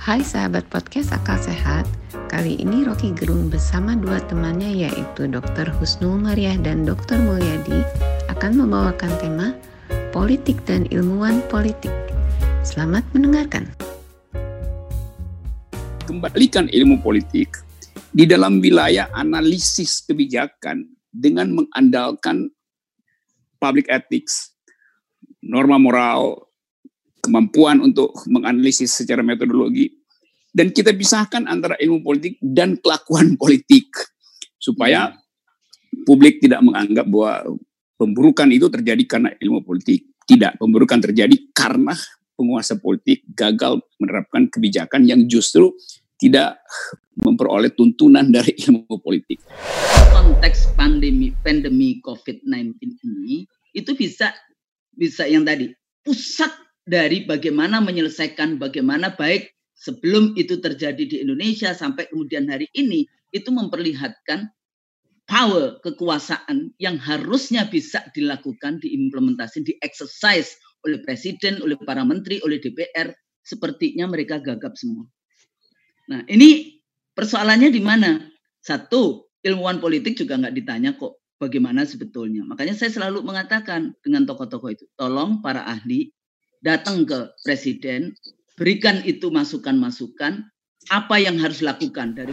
Hai sahabat podcast Akal Sehat, kali ini Rocky Gerung bersama dua temannya yaitu Dr. Husnul Mariah dan Dr. Mulyadi akan membawakan tema Politik dan Ilmuwan Politik. Selamat mendengarkan. Kembalikan ilmu politik di dalam wilayah analisis kebijakan dengan mengandalkan public ethics, norma moral, kemampuan untuk menganalisis secara metodologi dan kita pisahkan antara ilmu politik dan kelakuan politik supaya publik tidak menganggap bahwa pemburukan itu terjadi karena ilmu politik. Tidak, pemburukan terjadi karena penguasa politik gagal menerapkan kebijakan yang justru tidak memperoleh tuntunan dari ilmu politik. Konteks pandemi pandemi COVID-19 ini itu bisa bisa yang tadi pusat dari bagaimana menyelesaikan bagaimana baik sebelum itu terjadi di Indonesia sampai kemudian hari ini itu memperlihatkan power kekuasaan yang harusnya bisa dilakukan diimplementasi di exercise oleh presiden oleh para menteri oleh DPR sepertinya mereka gagap semua. Nah ini persoalannya di mana satu ilmuwan politik juga nggak ditanya kok bagaimana sebetulnya makanya saya selalu mengatakan dengan tokoh-tokoh itu tolong para ahli datang ke presiden, berikan itu masukan-masukan apa yang harus lakukan dari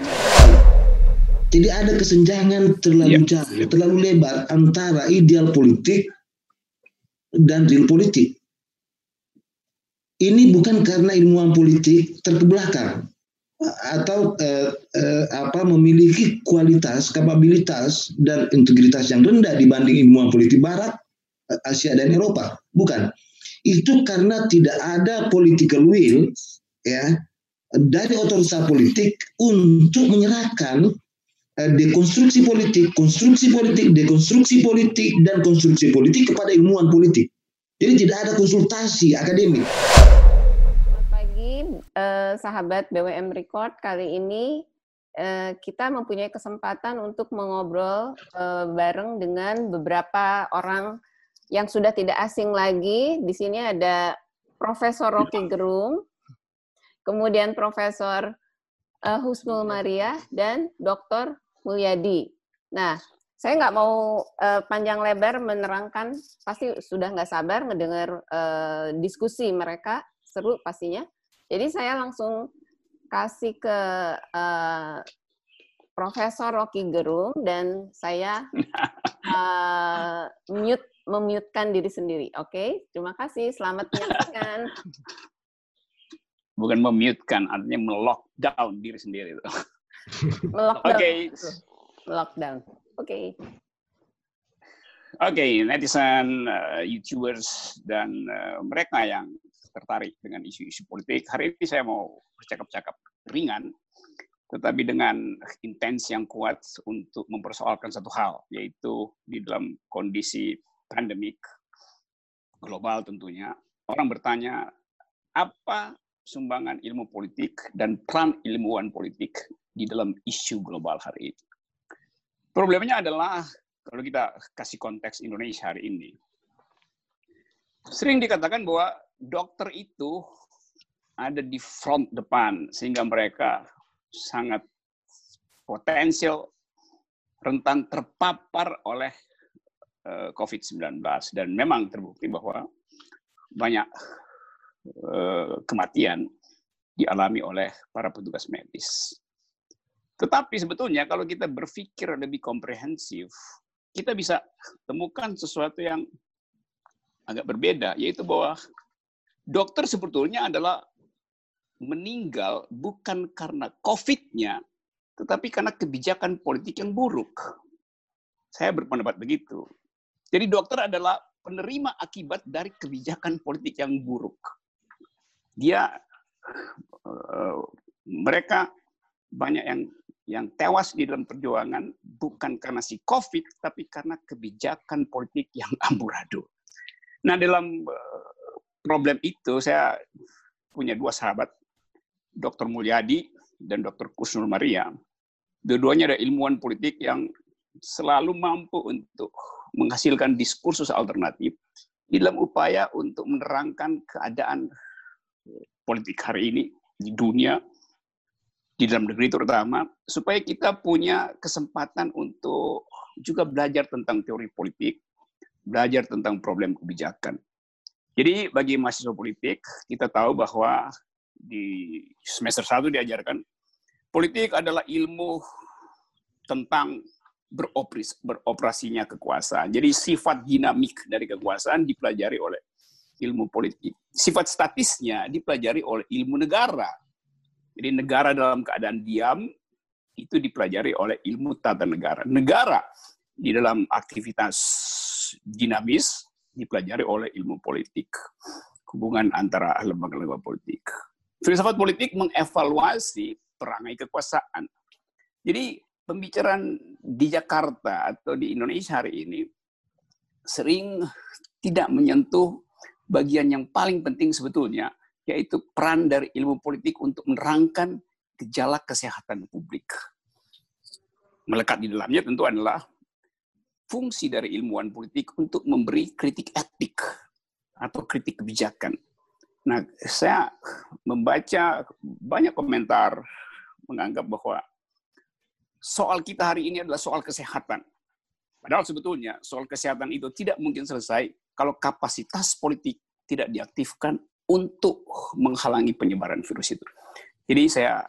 Jadi ada kesenjangan terlalu ya, jauh, terlalu lebar antara ideal politik dan real politik. Ini bukan karena ilmuwan politik terkebelakang atau eh, eh, apa memiliki kualitas, kapabilitas dan integritas yang rendah dibanding ilmuwan politik Barat, Asia dan Eropa. Bukan itu karena tidak ada political will ya dari otoritas politik untuk menyerahkan uh, dekonstruksi politik, konstruksi politik, dekonstruksi politik dan konstruksi politik kepada ilmuwan politik. Jadi tidak ada konsultasi akademik. Selamat pagi, eh, sahabat BWM Record. Kali ini eh, kita mempunyai kesempatan untuk mengobrol eh, bareng dengan beberapa orang yang sudah tidak asing lagi. Di sini ada Profesor Rocky Gerung, kemudian Profesor uh, Husnul Maria, dan Dr. Mulyadi. Nah, saya nggak mau uh, panjang lebar menerangkan, pasti sudah nggak sabar mendengar uh, diskusi mereka, seru pastinya. Jadi saya langsung kasih ke uh, Profesor Rocky Gerung dan saya uh, mute memutekan diri sendiri. Oke, okay? terima kasih. Selamat menyaksikan. Bukan memutekan, artinya melockdown diri sendiri. melockdown. Oke. Okay. Melockdown. Oke. Okay. Oke, okay, netizen, uh, YouTubers, dan uh, mereka yang tertarik dengan isu-isu politik. Hari ini saya mau bercakap-cakap ringan, tetapi dengan intens yang kuat untuk mempersoalkan satu hal, yaitu di dalam kondisi pandemik global tentunya, orang bertanya apa sumbangan ilmu politik dan peran ilmuwan politik di dalam isu global hari ini. Problemnya adalah kalau kita kasih konteks Indonesia hari ini, sering dikatakan bahwa dokter itu ada di front depan sehingga mereka sangat potensial rentan terpapar oleh Eh, COVID-19 dan memang terbukti bahwa banyak eh, kematian dialami oleh para petugas medis. Tetapi sebetulnya kalau kita berpikir lebih komprehensif, kita bisa temukan sesuatu yang agak berbeda, yaitu bahwa dokter sebetulnya adalah meninggal bukan karena COVID-nya, tetapi karena kebijakan politik yang buruk. Saya berpendapat begitu. Jadi dokter adalah penerima akibat dari kebijakan politik yang buruk. Dia uh, mereka banyak yang yang tewas di dalam perjuangan bukan karena si COVID, tapi karena kebijakan politik yang amburadul. Nah dalam uh, problem itu saya punya dua sahabat, Dr. Mulyadi dan Dr. Kusnul Maria. Dua-duanya ada ilmuwan politik yang selalu mampu untuk menghasilkan diskursus alternatif dalam upaya untuk menerangkan keadaan politik hari ini di dunia, di dalam negeri terutama, supaya kita punya kesempatan untuk juga belajar tentang teori politik, belajar tentang problem kebijakan. Jadi bagi mahasiswa politik, kita tahu bahwa di semester satu diajarkan politik adalah ilmu tentang beroperas, beroperasinya kekuasaan. Jadi sifat dinamik dari kekuasaan dipelajari oleh ilmu politik. Sifat statisnya dipelajari oleh ilmu negara. Jadi negara dalam keadaan diam itu dipelajari oleh ilmu tata negara. Negara di dalam aktivitas dinamis dipelajari oleh ilmu politik. Hubungan antara lembaga-lembaga politik. Filsafat politik mengevaluasi perangai kekuasaan. Jadi pembicaraan di Jakarta atau di Indonesia hari ini sering tidak menyentuh bagian yang paling penting sebetulnya, yaitu peran dari ilmu politik untuk menerangkan gejala kesehatan publik. Melekat di dalamnya tentu adalah fungsi dari ilmuwan politik untuk memberi kritik etik atau kritik kebijakan. Nah, saya membaca banyak komentar menganggap bahwa soal kita hari ini adalah soal kesehatan. Padahal sebetulnya soal kesehatan itu tidak mungkin selesai kalau kapasitas politik tidak diaktifkan untuk menghalangi penyebaran virus itu. Jadi saya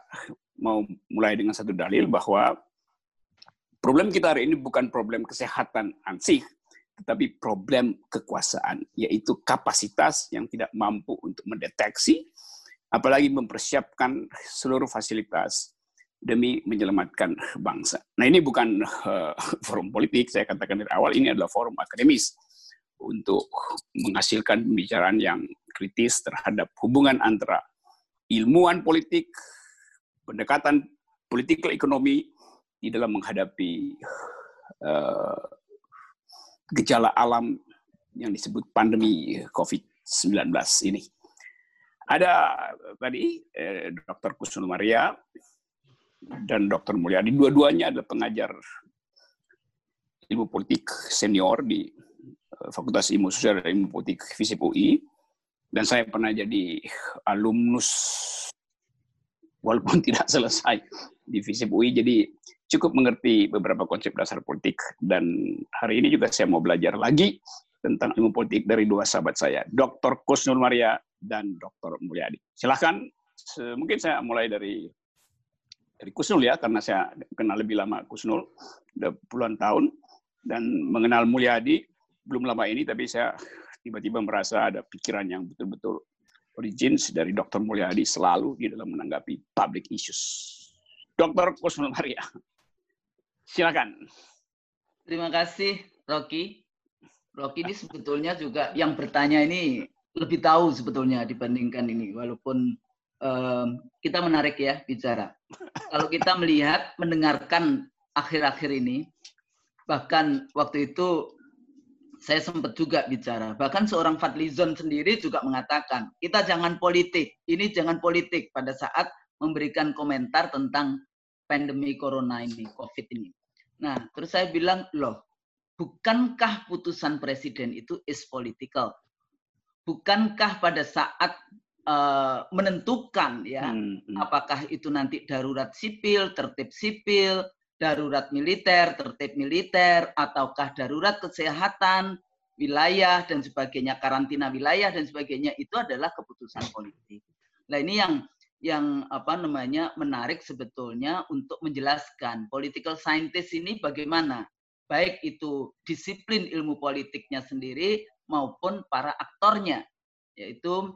mau mulai dengan satu dalil bahwa Problem kita hari ini bukan problem kesehatan ansih, tetapi problem kekuasaan, yaitu kapasitas yang tidak mampu untuk mendeteksi, apalagi mempersiapkan seluruh fasilitas demi menyelamatkan bangsa. Nah ini bukan uh, forum politik, saya katakan dari awal, ini adalah forum akademis untuk menghasilkan pembicaraan yang kritis terhadap hubungan antara ilmuwan politik, pendekatan politik ekonomi, di dalam menghadapi uh, gejala alam yang disebut pandemi COVID-19 ini. Ada tadi eh, Dr. Kusnul Maria dan Dr. Mulyadi, dua-duanya adalah pengajar ilmu politik senior di eh, Fakultas Ilmu Sosial dan Ilmu Politik FISIP UI. Dan saya pernah jadi alumnus walaupun tidak selesai di FISIP UI. Jadi cukup mengerti beberapa konsep dasar politik dan hari ini juga saya mau belajar lagi tentang ilmu politik dari dua sahabat saya, Dr. Kusnul Maria dan Dr. Mulyadi. Silahkan, mungkin saya mulai dari dari Kusnul ya, karena saya kenal lebih lama Kusnul, udah puluhan tahun, dan mengenal Mulyadi belum lama ini, tapi saya tiba-tiba merasa ada pikiran yang betul-betul origins dari Dr. Mulyadi selalu di dalam menanggapi public issues. Dr. Kusnul Maria. Silakan. Terima kasih, Rocky. Rocky ini sebetulnya juga yang bertanya ini lebih tahu sebetulnya dibandingkan ini, walaupun um, kita menarik ya bicara. Kalau kita melihat, mendengarkan akhir-akhir ini, bahkan waktu itu saya sempat juga bicara. Bahkan seorang Fadlizon sendiri juga mengatakan, kita jangan politik, ini jangan politik pada saat memberikan komentar tentang pandemi corona ini, COVID ini. Nah, terus saya bilang, loh, bukankah putusan presiden itu is political? Bukankah pada saat uh, menentukan ya, hmm, hmm. apakah itu nanti darurat sipil, tertib sipil, darurat militer, tertib militer, ataukah darurat kesehatan, wilayah dan sebagainya, karantina wilayah dan sebagainya itu adalah keputusan politik. Nah ini yang yang apa namanya menarik sebetulnya untuk menjelaskan political scientist ini bagaimana baik itu disiplin ilmu politiknya sendiri maupun para aktornya yaitu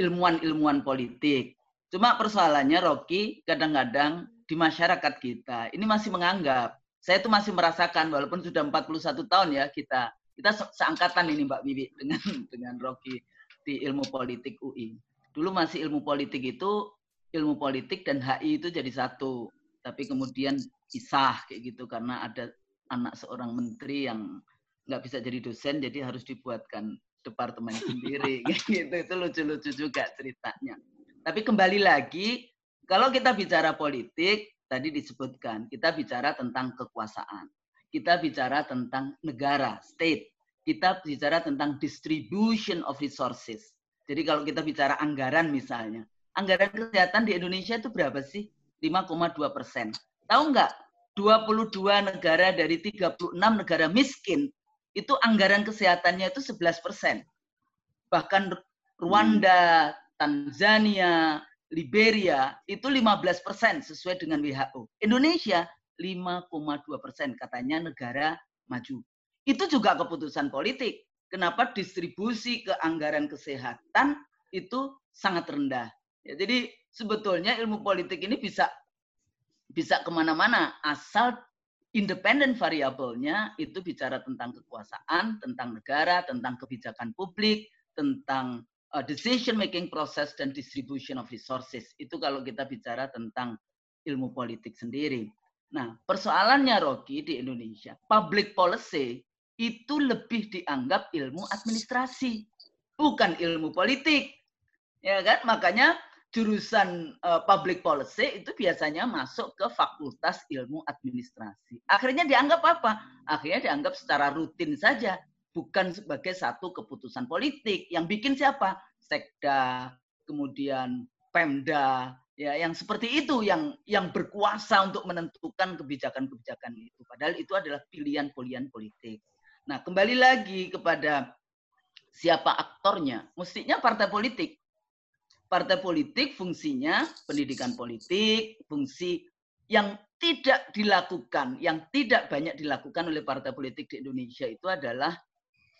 ilmuwan-ilmuwan politik. Cuma persoalannya Rocky kadang-kadang di masyarakat kita ini masih menganggap. Saya itu masih merasakan walaupun sudah 41 tahun ya kita kita seangkatan ini Mbak Bibi dengan dengan Rocky di ilmu politik UI dulu masih ilmu politik itu ilmu politik dan HI itu jadi satu. Tapi kemudian pisah kayak gitu karena ada anak seorang menteri yang nggak bisa jadi dosen jadi harus dibuatkan departemen sendiri gitu itu lucu-lucu juga ceritanya tapi kembali lagi kalau kita bicara politik tadi disebutkan kita bicara tentang kekuasaan kita bicara tentang negara state kita bicara tentang distribution of resources jadi kalau kita bicara anggaran misalnya, anggaran kesehatan di Indonesia itu berapa sih? 5,2 persen. Tahu nggak? 22 negara dari 36 negara miskin itu anggaran kesehatannya itu 11 persen. Bahkan Rwanda, Tanzania, Liberia itu 15 persen sesuai dengan WHO. Indonesia 5,2 persen katanya negara maju. Itu juga keputusan politik. Kenapa distribusi ke anggaran kesehatan itu sangat rendah. Ya, jadi sebetulnya ilmu politik ini bisa bisa ke mana-mana asal independen variabelnya itu bicara tentang kekuasaan, tentang negara, tentang kebijakan publik, tentang uh, decision making process dan distribution of resources. Itu kalau kita bicara tentang ilmu politik sendiri. Nah, persoalannya Rocky di Indonesia, public policy itu lebih dianggap ilmu administrasi, bukan ilmu politik. Ya kan? Makanya jurusan uh, public policy itu biasanya masuk ke fakultas ilmu administrasi. Akhirnya dianggap apa? Akhirnya dianggap secara rutin saja, bukan sebagai satu keputusan politik. Yang bikin siapa? Sekda, kemudian Pemda, ya yang seperti itu yang yang berkuasa untuk menentukan kebijakan-kebijakan itu. Padahal itu adalah pilihan-pilihan politik. Nah, kembali lagi kepada siapa aktornya. Mestinya partai politik partai politik fungsinya pendidikan politik, fungsi yang tidak dilakukan, yang tidak banyak dilakukan oleh partai politik di Indonesia itu adalah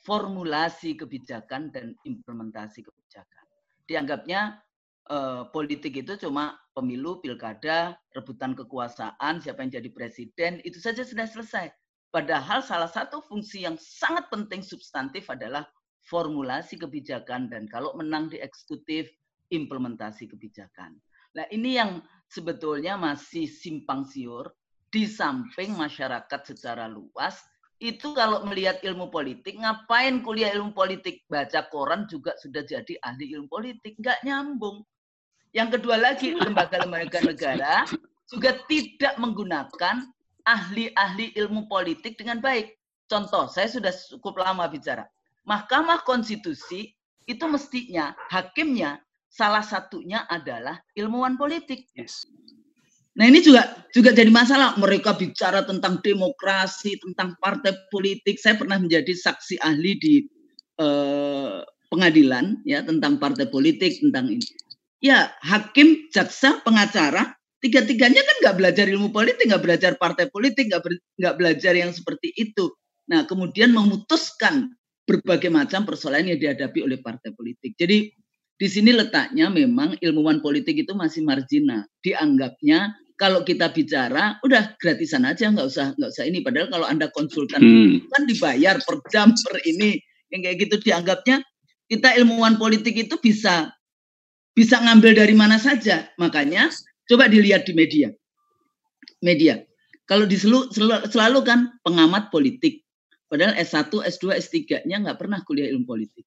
formulasi kebijakan dan implementasi kebijakan. Dianggapnya eh, politik itu cuma pemilu, pilkada, rebutan kekuasaan, siapa yang jadi presiden, itu saja sudah selesai. Padahal salah satu fungsi yang sangat penting substantif adalah formulasi kebijakan dan kalau menang di eksekutif implementasi kebijakan. Nah, ini yang sebetulnya masih simpang siur di samping masyarakat secara luas itu kalau melihat ilmu politik, ngapain kuliah ilmu politik? Baca koran juga sudah jadi ahli ilmu politik. Nggak nyambung. Yang kedua lagi, lembaga-lembaga negara juga tidak menggunakan ahli-ahli ilmu politik dengan baik. Contoh, saya sudah cukup lama bicara. Mahkamah Konstitusi itu mestinya hakimnya salah satunya adalah ilmuwan politik. Yes. Nah ini juga juga jadi masalah. Mereka bicara tentang demokrasi, tentang partai politik. Saya pernah menjadi saksi ahli di eh, pengadilan ya tentang partai politik tentang ini. Ya hakim, jaksa, pengacara, tiga-tiganya kan nggak belajar ilmu politik, nggak belajar partai politik, nggak nggak belajar yang seperti itu. Nah kemudian memutuskan berbagai macam persoalan yang dihadapi oleh partai politik. Jadi di sini letaknya memang ilmuwan politik itu masih marginal. Dianggapnya kalau kita bicara udah gratisan aja nggak usah nggak usah ini. Padahal kalau anda konsultan hmm. kan dibayar per jam per ini yang kayak gitu. Dianggapnya kita ilmuwan politik itu bisa bisa ngambil dari mana saja. Makanya coba dilihat di media. Media. Kalau di selalu, selalu kan pengamat politik. Padahal S1 S2 S3-nya nggak pernah kuliah ilmu politik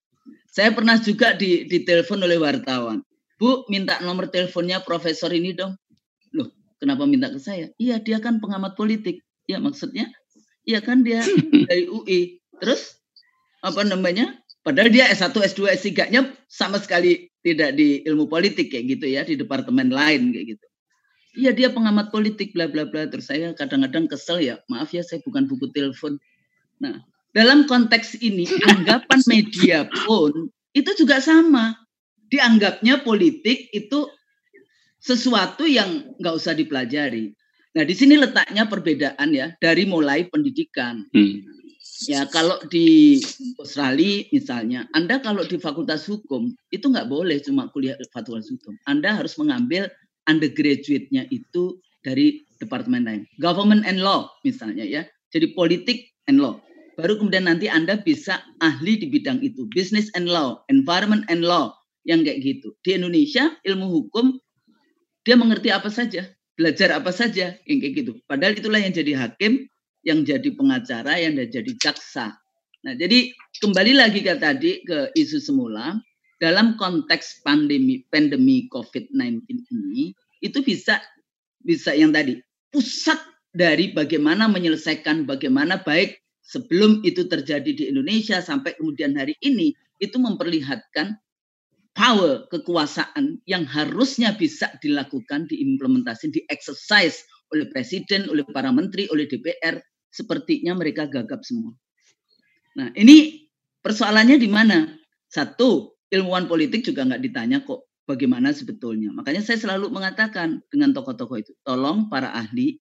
saya pernah juga di ditelepon oleh wartawan. Bu, minta nomor teleponnya profesor ini dong. Loh, kenapa minta ke saya? Iya, dia kan pengamat politik. Ya, maksudnya? Iya kan dia dari UI. Terus apa namanya? Padahal dia S1, S2, S3-nya sama sekali tidak di ilmu politik kayak gitu ya, di departemen lain kayak gitu. Iya dia pengamat politik bla bla bla. Terus saya kadang-kadang kesel ya, maaf ya saya bukan buku telepon. Nah, dalam konteks ini anggapan media pun itu juga sama. Dianggapnya politik itu sesuatu yang nggak usah dipelajari. Nah di sini letaknya perbedaan ya dari mulai pendidikan. Hmm. Ya kalau di Australia misalnya, Anda kalau di Fakultas Hukum itu nggak boleh cuma kuliah Fakultas Hukum. Anda harus mengambil undergraduate-nya itu dari departemen lain. Government and Law misalnya ya. Jadi politik and law baru kemudian nanti Anda bisa ahli di bidang itu. Business and law, environment and law, yang kayak gitu. Di Indonesia, ilmu hukum, dia mengerti apa saja, belajar apa saja, yang kayak gitu. Padahal itulah yang jadi hakim, yang jadi pengacara, yang jadi jaksa. Nah, jadi kembali lagi ke tadi ke isu semula, dalam konteks pandemi pandemi COVID-19 ini, itu bisa bisa yang tadi pusat dari bagaimana menyelesaikan bagaimana baik sebelum itu terjadi di Indonesia sampai kemudian hari ini itu memperlihatkan power, kekuasaan yang harusnya bisa dilakukan, diimplementasi, di-exercise oleh presiden, oleh para menteri, oleh DPR, sepertinya mereka gagap semua. Nah, ini persoalannya di mana? Satu, ilmuwan politik juga nggak ditanya kok bagaimana sebetulnya. Makanya saya selalu mengatakan dengan tokoh-tokoh itu, tolong para ahli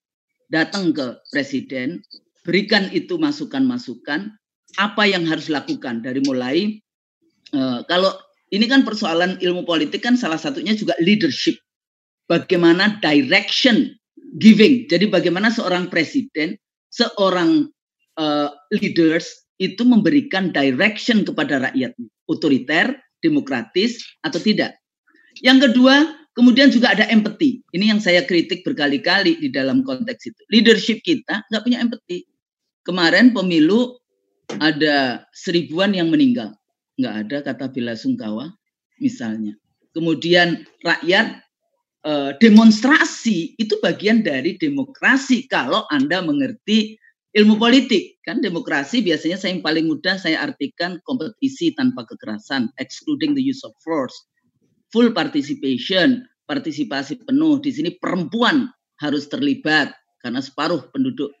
datang ke presiden, berikan itu masukan-masukan, apa yang harus dilakukan dari mulai uh, kalau ini kan persoalan ilmu politik kan salah satunya juga leadership. Bagaimana direction giving. Jadi bagaimana seorang presiden, seorang uh, leaders itu memberikan direction kepada rakyat, otoriter, demokratis atau tidak. Yang kedua, kemudian juga ada empathy. Ini yang saya kritik berkali-kali di dalam konteks itu. Leadership kita nggak punya empathy. Kemarin pemilu ada seribuan yang meninggal nggak ada kata bela sungkawa misalnya. Kemudian rakyat eh, demonstrasi itu bagian dari demokrasi kalau Anda mengerti ilmu politik. Kan demokrasi biasanya saya yang paling mudah saya artikan kompetisi tanpa kekerasan, excluding the use of force. Full participation, partisipasi penuh. Di sini perempuan harus terlibat karena separuh penduduk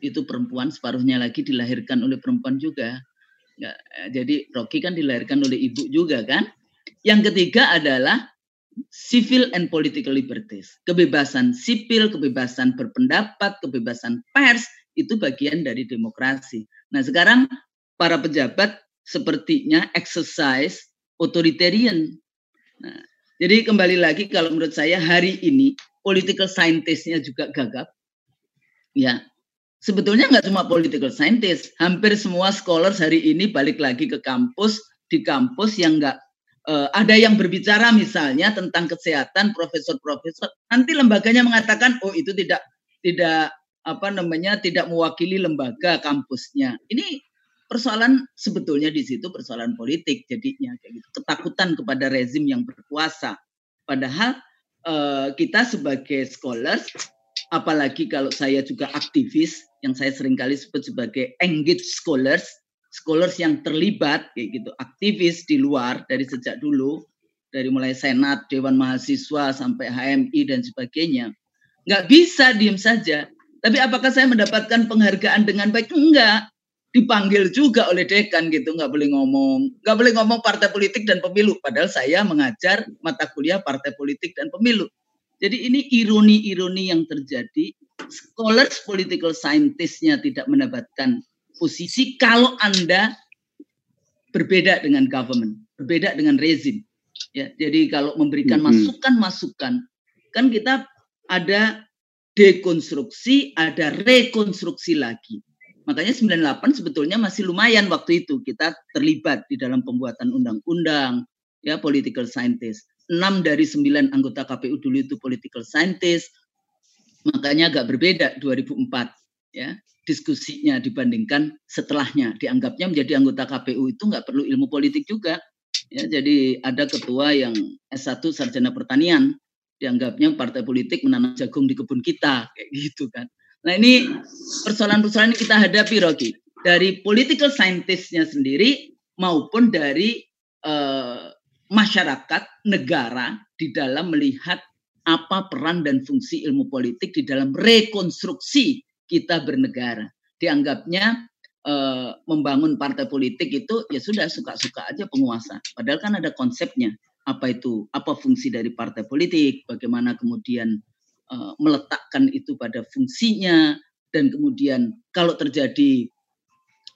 itu perempuan, separuhnya lagi dilahirkan oleh perempuan juga. Ya, jadi Rocky kan dilahirkan oleh ibu juga kan. Yang ketiga adalah civil and political liberties. Kebebasan sipil, kebebasan berpendapat, kebebasan pers itu bagian dari demokrasi. Nah, sekarang para pejabat sepertinya exercise authoritarian. Nah, jadi kembali lagi kalau menurut saya hari ini political scientist-nya juga gagap. Ya, sebetulnya nggak cuma political scientist, hampir semua scholars hari ini balik lagi ke kampus di kampus yang nggak uh, ada yang berbicara misalnya tentang kesehatan profesor-profesor. Nanti lembaganya mengatakan oh itu tidak tidak apa namanya tidak mewakili lembaga kampusnya. Ini persoalan sebetulnya di situ persoalan politik jadinya kayak gitu. Ketakutan kepada rezim yang berkuasa. Padahal uh, kita sebagai scholars apalagi kalau saya juga aktivis yang saya sering kali sebut sebagai engaged scholars, scholars yang terlibat kayak gitu, aktivis di luar dari sejak dulu, dari mulai senat, dewan mahasiswa sampai HMI dan sebagainya. Nggak bisa diem saja. Tapi apakah saya mendapatkan penghargaan dengan baik? Enggak. Dipanggil juga oleh dekan gitu, nggak boleh ngomong. Nggak boleh ngomong partai politik dan pemilu. Padahal saya mengajar mata kuliah partai politik dan pemilu. Jadi ini ironi-ironi yang terjadi. Scholars political scientist-nya tidak mendapatkan posisi kalau Anda berbeda dengan government, berbeda dengan rezim. Ya, jadi kalau memberikan masukan-masukan, kan kita ada dekonstruksi, ada rekonstruksi lagi. Makanya 98 sebetulnya masih lumayan waktu itu kita terlibat di dalam pembuatan undang-undang, ya political scientist. 6 dari 9 anggota KPU dulu itu political scientist. Makanya agak berbeda 2004 ya diskusinya dibandingkan setelahnya. Dianggapnya menjadi anggota KPU itu nggak perlu ilmu politik juga ya. Jadi ada ketua yang S1 sarjana pertanian dianggapnya partai politik menanam jagung di kebun kita kayak gitu kan. Nah ini persoalan-persoalan kita hadapi Rocky dari political scientistnya sendiri maupun dari uh, masyarakat, negara di dalam melihat apa peran dan fungsi ilmu politik di dalam rekonstruksi kita bernegara. Dianggapnya e, membangun partai politik itu ya sudah suka-suka aja penguasa. Padahal kan ada konsepnya. Apa itu? Apa fungsi dari partai politik? Bagaimana kemudian e, meletakkan itu pada fungsinya dan kemudian kalau terjadi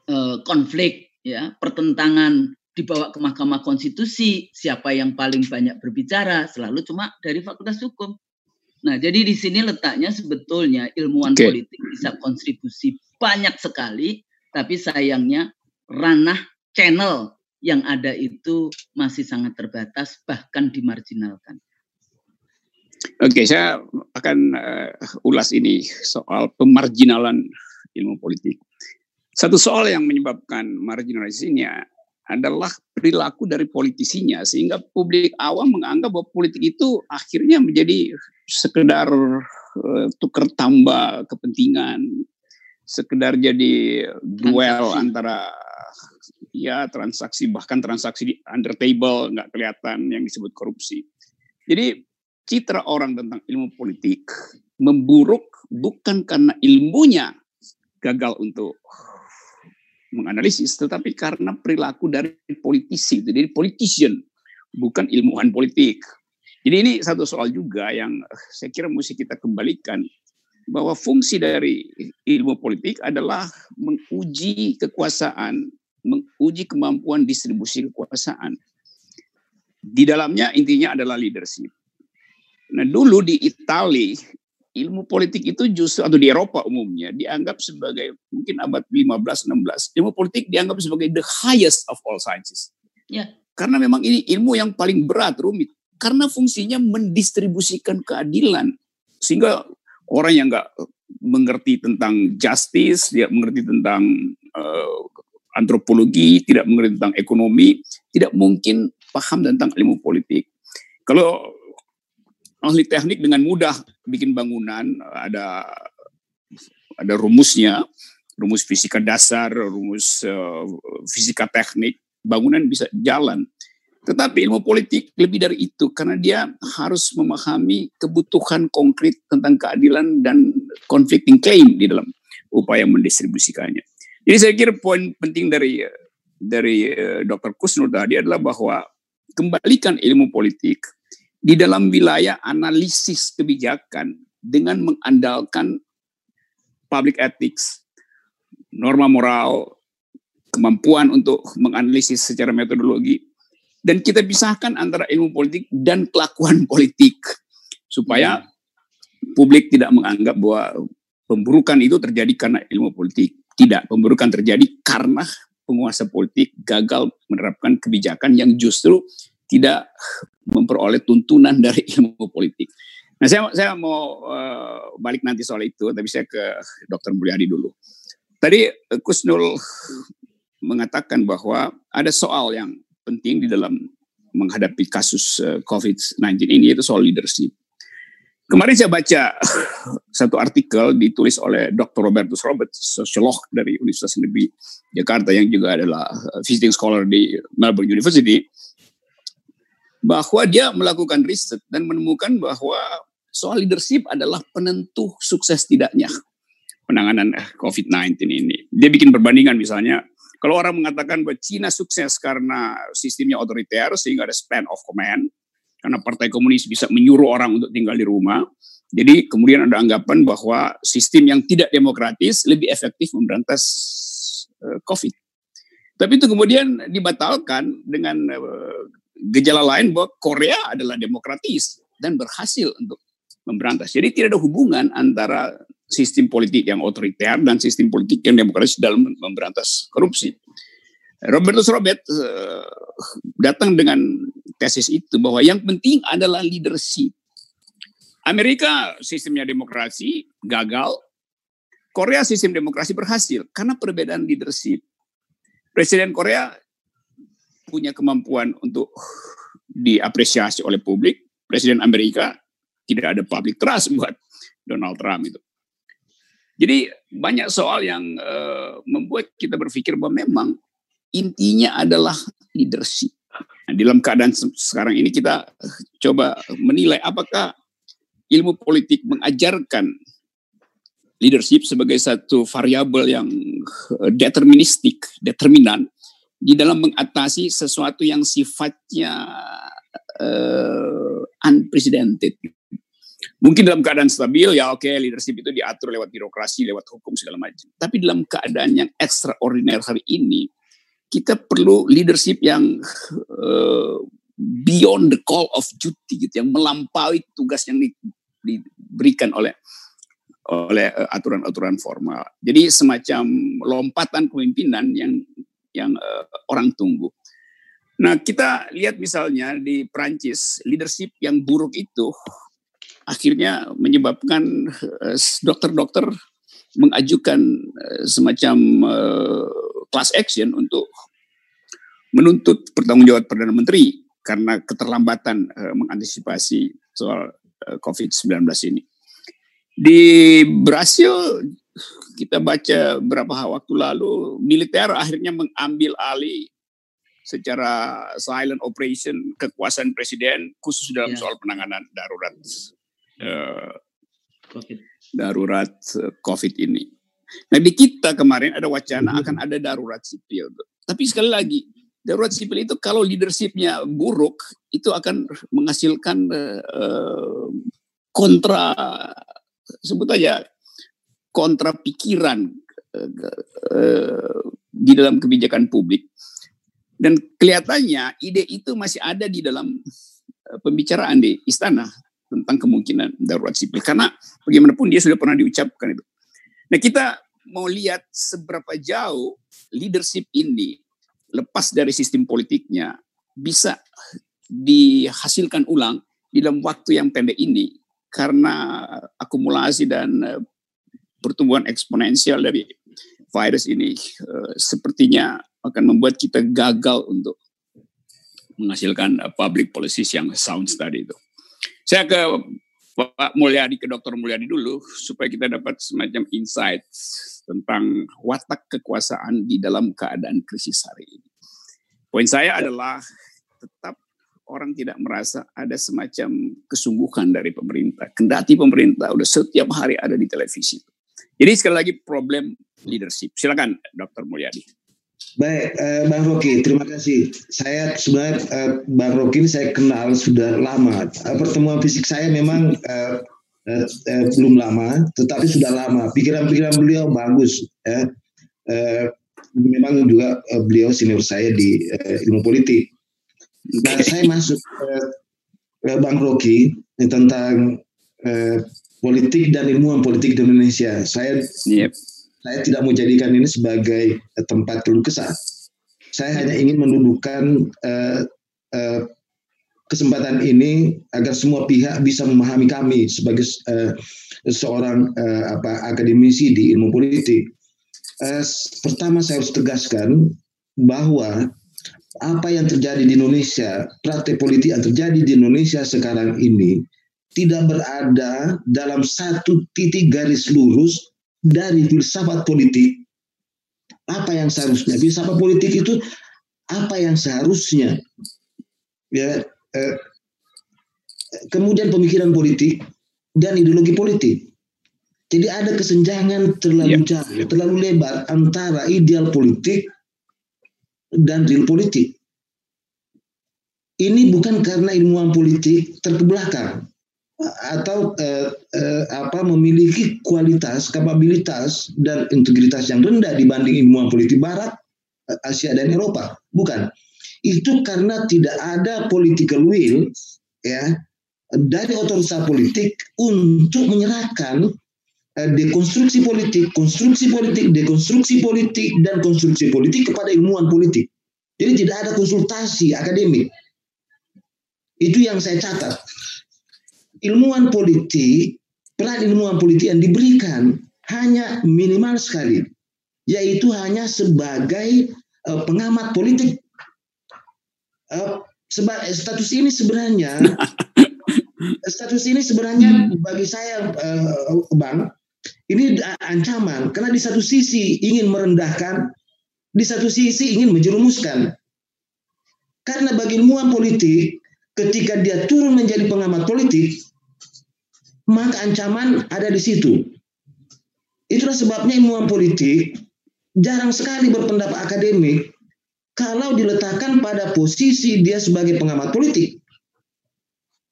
e, konflik ya pertentangan dibawa ke Mahkamah Konstitusi, siapa yang paling banyak berbicara selalu cuma dari Fakultas Hukum. Nah, jadi di sini letaknya sebetulnya ilmuwan okay. politik bisa kontribusi banyak sekali, tapi sayangnya ranah channel yang ada itu masih sangat terbatas, bahkan dimarginalkan. Oke, okay, saya akan uh, ulas ini soal pemarginalan ilmu politik. Satu soal yang menyebabkan marginalisasinya adalah perilaku dari politisinya sehingga publik awam menganggap bahwa politik itu akhirnya menjadi sekedar uh, tukar tambah kepentingan sekedar jadi duel transaksi. antara ya transaksi bahkan transaksi di under table nggak kelihatan yang disebut korupsi. Jadi citra orang tentang ilmu politik memburuk bukan karena ilmunya gagal untuk menganalisis, tetapi karena perilaku dari politisi, jadi politician, bukan ilmuwan politik. Jadi ini satu soal juga yang saya kira mesti kita kembalikan bahwa fungsi dari ilmu politik adalah menguji kekuasaan menguji kemampuan distribusi kekuasaan. Di dalamnya intinya adalah leadership. Nah dulu di Italia ilmu politik itu justru atau di Eropa umumnya dianggap sebagai mungkin abad 15-16 ilmu politik dianggap sebagai the highest of all sciences. Ya. Karena memang ini ilmu yang paling berat rumit karena fungsinya mendistribusikan keadilan sehingga orang yang nggak mengerti tentang justice, dia mengerti tentang uh, antropologi, tidak mengerti tentang ekonomi, tidak mungkin paham tentang ilmu politik. Kalau ahli teknik dengan mudah bikin bangunan, ada ada rumusnya, rumus fisika dasar, rumus uh, fisika teknik, bangunan bisa jalan. Tetapi ilmu politik lebih dari itu karena dia harus memahami kebutuhan konkret tentang keadilan dan conflicting claim di dalam upaya mendistribusikannya. Jadi saya kira poin penting dari dari uh, eh, Dr. Kusnur tadi adalah bahwa kembalikan ilmu politik di dalam wilayah analisis kebijakan dengan mengandalkan public ethics, norma moral, kemampuan untuk menganalisis secara metodologi, dan kita pisahkan antara ilmu politik dan kelakuan politik supaya publik tidak menganggap bahwa pemburukan itu terjadi karena ilmu politik. Tidak, pemburukan terjadi karena penguasa politik gagal menerapkan kebijakan yang justru tidak memperoleh tuntunan dari ilmu politik. Nah, saya saya mau uh, balik nanti soal itu, tapi saya ke Dr. Mulyadi dulu. Tadi uh, Kusnul mengatakan bahwa ada soal yang penting di dalam menghadapi kasus uh, COVID-19 ini, yaitu soal leadership. Kemarin saya baca satu artikel ditulis oleh Dr. Robertus Roberts, sosiolog dari Universitas Negeri Jakarta yang juga adalah visiting scholar di Melbourne University, bahwa dia melakukan riset dan menemukan bahwa soal leadership adalah penentu sukses tidaknya penanganan uh, COVID-19 ini. Dia bikin perbandingan misalnya, kalau orang mengatakan bahwa Cina sukses karena sistemnya otoriter sehingga ada span of command, karena Partai Komunis bisa menyuruh orang untuk tinggal di rumah. Jadi kemudian ada anggapan bahwa sistem yang tidak demokratis lebih efektif memberantas uh, COVID. Tapi itu kemudian dibatalkan dengan uh, gejala lain bahwa Korea adalah demokratis dan berhasil untuk memberantas. Jadi tidak ada hubungan antara sistem politik yang otoriter dan sistem politik yang demokratis dalam memberantas korupsi. Robertus Robert uh, datang dengan tesis itu bahwa yang penting adalah leadership. Amerika sistemnya demokrasi gagal, Korea sistem demokrasi berhasil karena perbedaan leadership. Presiden Korea punya kemampuan untuk diapresiasi oleh publik. Presiden Amerika tidak ada public trust buat Donald Trump itu. Jadi banyak soal yang uh, membuat kita berpikir bahwa memang intinya adalah leadership. Nah, dalam keadaan sekarang ini kita eh, coba menilai apakah ilmu politik mengajarkan leadership sebagai satu variabel yang eh, deterministik, determinan di dalam mengatasi sesuatu yang sifatnya uh, unprecedented. Mungkin dalam keadaan stabil ya oke okay, leadership itu diatur lewat birokrasi, lewat hukum segala macam. Tapi dalam keadaan yang extraordinary hari ini, kita perlu leadership yang uh, beyond the call of duty gitu yang melampaui tugas yang di, diberikan oleh oleh eh, aturan-aturan formal. Jadi semacam lompatan kepemimpinan yang yang uh, orang tunggu. Nah, kita lihat misalnya di Prancis, leadership yang buruk itu akhirnya menyebabkan dokter-dokter mengajukan semacam class action untuk menuntut pertanggungjawab Perdana Menteri karena keterlambatan uh, mengantisipasi soal uh, eh, COVID-19 ini. Di Brasil kita baca beberapa waktu lalu militer akhirnya mengambil alih secara silent operation kekuasaan presiden khusus dalam ya. soal penanganan darurat uh, COVID. darurat uh, COVID ini. Nah di kita kemarin ada wacana akan ada darurat sipil, tapi sekali lagi darurat sipil itu kalau leadershipnya buruk itu akan menghasilkan uh, kontra sebut aja kontra pikiran uh, di dalam kebijakan publik dan kelihatannya ide itu masih ada di dalam uh, pembicaraan di istana tentang kemungkinan darurat sipil. Karena bagaimanapun dia sudah pernah diucapkan itu. Nah kita mau lihat seberapa jauh leadership ini lepas dari sistem politiknya bisa dihasilkan ulang di dalam waktu yang pendek ini karena akumulasi dan uh, pertumbuhan eksponensial dari virus ini uh, sepertinya akan membuat kita gagal untuk menghasilkan uh, public policies yang sound tadi itu. Saya ke Pak Mulyadi, ke Dr. Mulyadi dulu, supaya kita dapat semacam insight tentang watak kekuasaan di dalam keadaan krisis hari ini. Poin saya adalah tetap orang tidak merasa ada semacam kesungguhan dari pemerintah. Kendati pemerintah udah setiap hari ada di televisi. Jadi sekali lagi problem leadership. Silakan Dr. Mulyadi. Baik, eh, Bang Rocky, terima kasih. Saya sebenarnya eh, Bang Rocky ini saya kenal sudah lama. Eh, pertemuan fisik saya memang eh, eh, eh, belum lama, tetapi sudah lama. Pikiran-pikiran beliau bagus. Ya. Eh, memang juga eh, beliau senior saya di eh, ilmu politik. Nah, saya masuk eh, Bang Rocky eh, tentang eh, politik dan ilmuwan politik di Indonesia. Saya yep saya tidak mau jadikan ini sebagai uh, tempat keluh kesah. Saya hanya ingin mendudukan uh, uh, kesempatan ini agar semua pihak bisa memahami kami sebagai uh, seorang uh, apa akademisi di ilmu politik. Uh, pertama saya harus tegaskan bahwa apa yang terjadi di Indonesia, praktek politik yang terjadi di Indonesia sekarang ini tidak berada dalam satu titik garis lurus dari filsafat politik. Apa yang seharusnya? Filsafat politik itu apa yang seharusnya? Ya eh, kemudian pemikiran politik dan ideologi politik. Jadi ada kesenjangan terlalu ya. jauh terlalu lebar antara ideal politik dan real politik. Ini bukan karena ilmuwan politik terkebelakang atau eh, eh, apa memiliki kualitas, kapabilitas dan integritas yang rendah dibanding ilmuwan politik Barat, eh, Asia dan Eropa. Bukan. Itu karena tidak ada political will ya dari otoritas politik untuk menyerahkan eh, dekonstruksi politik, konstruksi politik, dekonstruksi politik dan konstruksi politik kepada ilmuwan politik. Jadi tidak ada konsultasi akademik. Itu yang saya catat ilmuwan politik, peran ilmuwan politik yang diberikan hanya minimal sekali, yaitu hanya sebagai uh, pengamat politik. Uh, seba status ini sebenarnya status ini sebenarnya bagi saya uh, bang ini ancaman karena di satu sisi ingin merendahkan di satu sisi ingin menjerumuskan karena bagi ilmuwan politik ketika dia turun menjadi pengamat politik maka ancaman ada di situ. Itulah sebabnya ilmuwan politik jarang sekali berpendapat akademik kalau diletakkan pada posisi dia sebagai pengamat politik.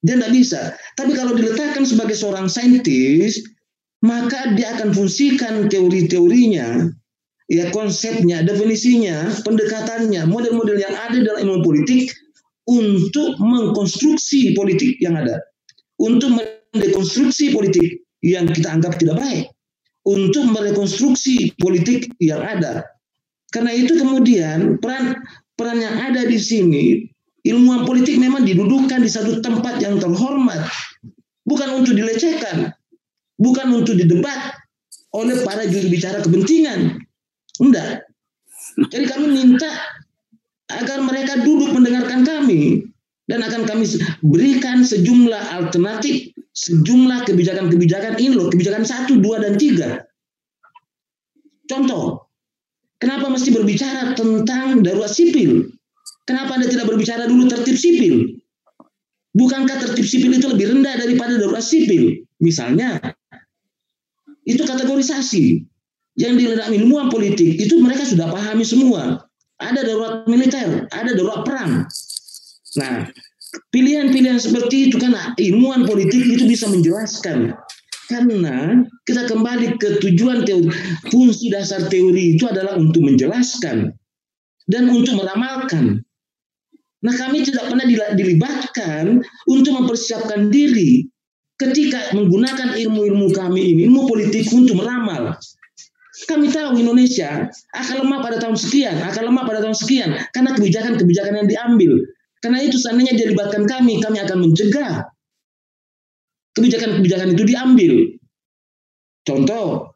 Dia tidak bisa. Tapi kalau diletakkan sebagai seorang saintis, maka dia akan fungsikan teori-teorinya, ya konsepnya, definisinya, pendekatannya, model-model yang ada dalam ilmu politik untuk mengkonstruksi politik yang ada. Untuk dekonstruksi politik yang kita anggap tidak baik untuk merekonstruksi politik yang ada. Karena itu kemudian peran peran yang ada di sini ilmuwan politik memang didudukan di satu tempat yang terhormat, bukan untuk dilecehkan, bukan untuk didebat oleh para juru bicara kepentingan. Enggak. Jadi kami minta agar mereka duduk mendengarkan kami dan akan kami berikan sejumlah alternatif sejumlah kebijakan-kebijakan ini loh, kebijakan satu, dua, dan tiga. Contoh, kenapa mesti berbicara tentang darurat sipil? Kenapa Anda tidak berbicara dulu tertib sipil? Bukankah tertib sipil itu lebih rendah daripada darurat sipil? Misalnya, itu kategorisasi yang di dalam ilmuwan politik itu mereka sudah pahami semua. Ada darurat militer, ada darurat perang. Nah, pilihan-pilihan seperti itu kan ilmuwan politik itu bisa menjelaskan karena kita kembali ke tujuan teori. Fungsi dasar teori itu adalah untuk menjelaskan dan untuk meramalkan. Nah kami tidak pernah dilibatkan untuk mempersiapkan diri ketika menggunakan ilmu-ilmu kami ini, ilmu politik untuk meramal. Kami tahu Indonesia akan lemah pada tahun sekian, akan lemah pada tahun sekian, karena kebijakan-kebijakan yang diambil. Karena itu seandainya dilibatkan kami, kami akan mencegah kebijakan-kebijakan itu diambil. Contoh,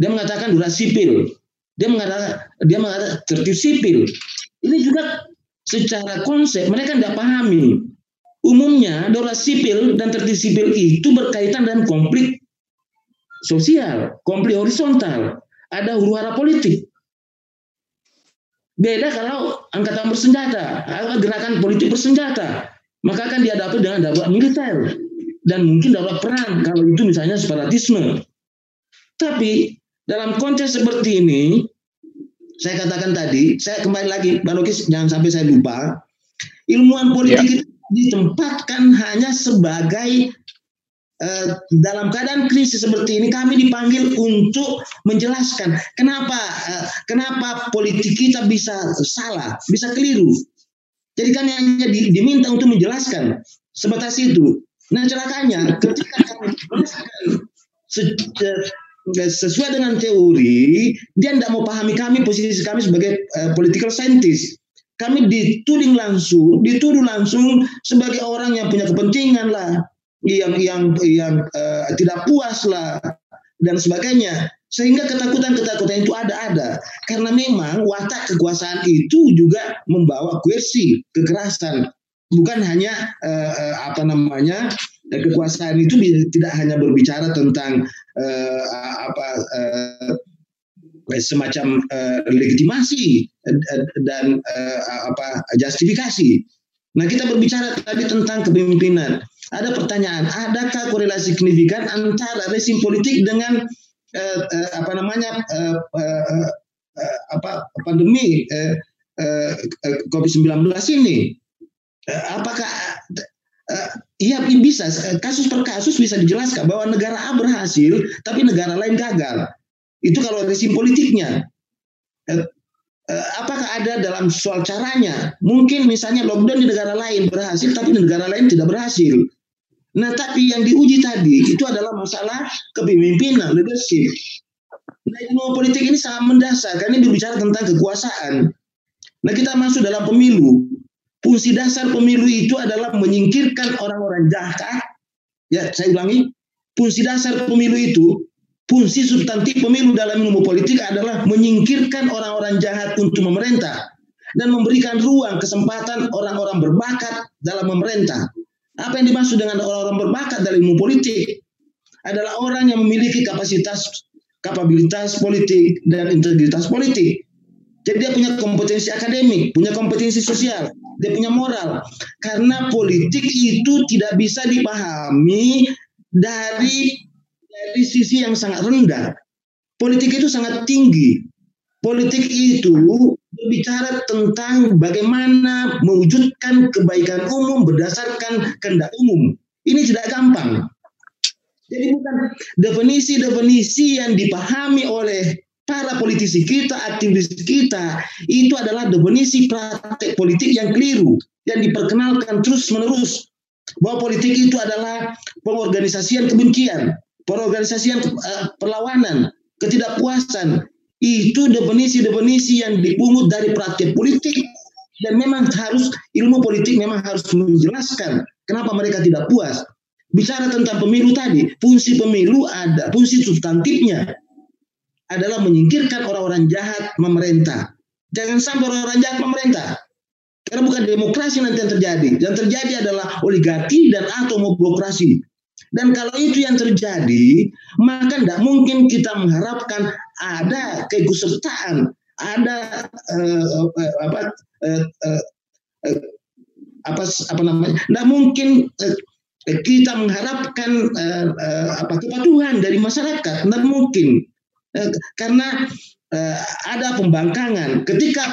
dia mengatakan durasi sipil, dia mengatakan dia mengatakan tertib sipil. Ini juga secara konsep mereka tidak pahami. Umumnya durasi sipil dan tertib sipil itu berkaitan dengan konflik sosial, konflik horizontal, ada huru hara politik. Beda kalau angkatan bersenjata, gerakan politik bersenjata, maka akan dihadapi dengan darurat militer dan mungkin dapat perang kalau itu misalnya separatisme. Tapi dalam konteks seperti ini, saya katakan tadi, saya kembali lagi, Pak Lukis, jangan sampai saya lupa, ilmuwan politik ya. itu ditempatkan hanya sebagai dalam keadaan krisis seperti ini kami dipanggil untuk menjelaskan kenapa uh, kenapa politik kita bisa salah, bisa keliru. Jadi kami hanya diminta untuk menjelaskan sebatas itu. Nah celakanya ketika kami sesuai dengan teori, dia tidak mau pahami kami posisi kami sebagai uh, political scientist. Kami dituding langsung, dituduh langsung sebagai orang yang punya kepentingan lah, yang yang yang uh, tidak puas lah dan sebagainya. Sehingga ketakutan-ketakutan itu ada-ada. Karena memang watak kekuasaan itu juga membawa coerci, kekerasan, bukan hanya uh, uh, apa namanya uh, kekuasaan itu tidak hanya berbicara tentang uh, apa uh, semacam uh, legitimasi dan uh, apa justifikasi. Nah kita berbicara tadi tentang kepemimpinan. Ada pertanyaan, adakah korelasi signifikan antara resim politik dengan uh, uh, apa namanya uh, uh, uh, apa pandemi uh, uh, COVID-19 ini? Eh, apakah uh, iya bisa kasus per kasus bisa dijelaskan bahwa negara A berhasil tapi negara lain gagal. Itu kalau resim politiknya. Uh, uh, apakah ada dalam soal caranya? Mungkin misalnya lockdown di negara lain berhasil tapi di negara lain tidak berhasil. Nah, tapi yang diuji tadi itu adalah masalah kepemimpinan, leadership. Nah, ilmu politik ini sangat mendasar karena ini berbicara tentang kekuasaan. Nah, kita masuk dalam pemilu. Fungsi dasar pemilu itu adalah menyingkirkan orang-orang jahat. Ya, saya ulangi. Fungsi dasar pemilu itu, fungsi substantif pemilu dalam ilmu politik adalah menyingkirkan orang-orang jahat untuk memerintah dan memberikan ruang kesempatan orang-orang berbakat dalam memerintah. Apa yang dimaksud dengan orang-orang berbakat dalam ilmu politik? Adalah orang yang memiliki kapasitas, kapabilitas politik dan integritas politik. Jadi dia punya kompetensi akademik, punya kompetensi sosial, dia punya moral. Karena politik itu tidak bisa dipahami dari dari sisi yang sangat rendah. Politik itu sangat tinggi. Politik itu berbicara tentang bagaimana mewujudkan kebaikan umum berdasarkan kehendak umum. Ini tidak gampang. Jadi bukan definisi-definisi yang dipahami oleh para politisi kita, aktivis kita, itu adalah definisi praktek politik yang keliru, yang diperkenalkan terus-menerus. Bahwa politik itu adalah pengorganisasian kebencian, pengorganisasian uh, perlawanan, ketidakpuasan. Itu definisi-definisi yang dipungut dari praktek politik. Dan memang harus, ilmu politik memang harus menjelaskan kenapa mereka tidak puas. Bicara tentang pemilu tadi, fungsi pemilu ada, fungsi substantifnya adalah menyingkirkan orang-orang jahat memerintah. Jangan sampai orang-orang jahat memerintah. Karena bukan demokrasi nanti yang terjadi. Yang terjadi adalah oligarki dan atau. Dan kalau itu yang terjadi, maka tidak mungkin kita mengharapkan ada keikutsertaan, ada uh, apa uh, uh, uh, apa apa namanya? Tidak mungkin uh, kita mengharapkan uh, uh, apa kepatuhan dari masyarakat, tidak mungkin uh, karena uh, ada pembangkangan. Ketika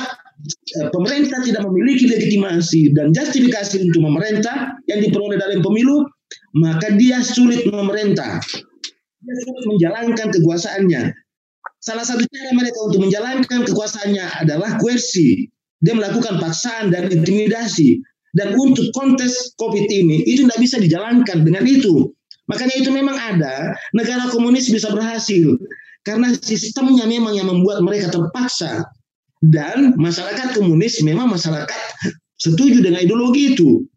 uh, pemerintah tidak memiliki legitimasi dan justifikasi untuk memerintah yang diperoleh dalam pemilu, maka dia sulit memerintah. Dia sulit menjalankan kekuasaannya. Salah satu cara mereka untuk menjalankan kekuasaannya adalah koersi. Dia melakukan paksaan dan intimidasi. Dan untuk kontes COVID ini, itu tidak bisa dijalankan dengan itu. Makanya itu memang ada, negara komunis bisa berhasil. Karena sistemnya memang yang membuat mereka terpaksa. Dan masyarakat komunis memang masyarakat setuju dengan ideologi itu.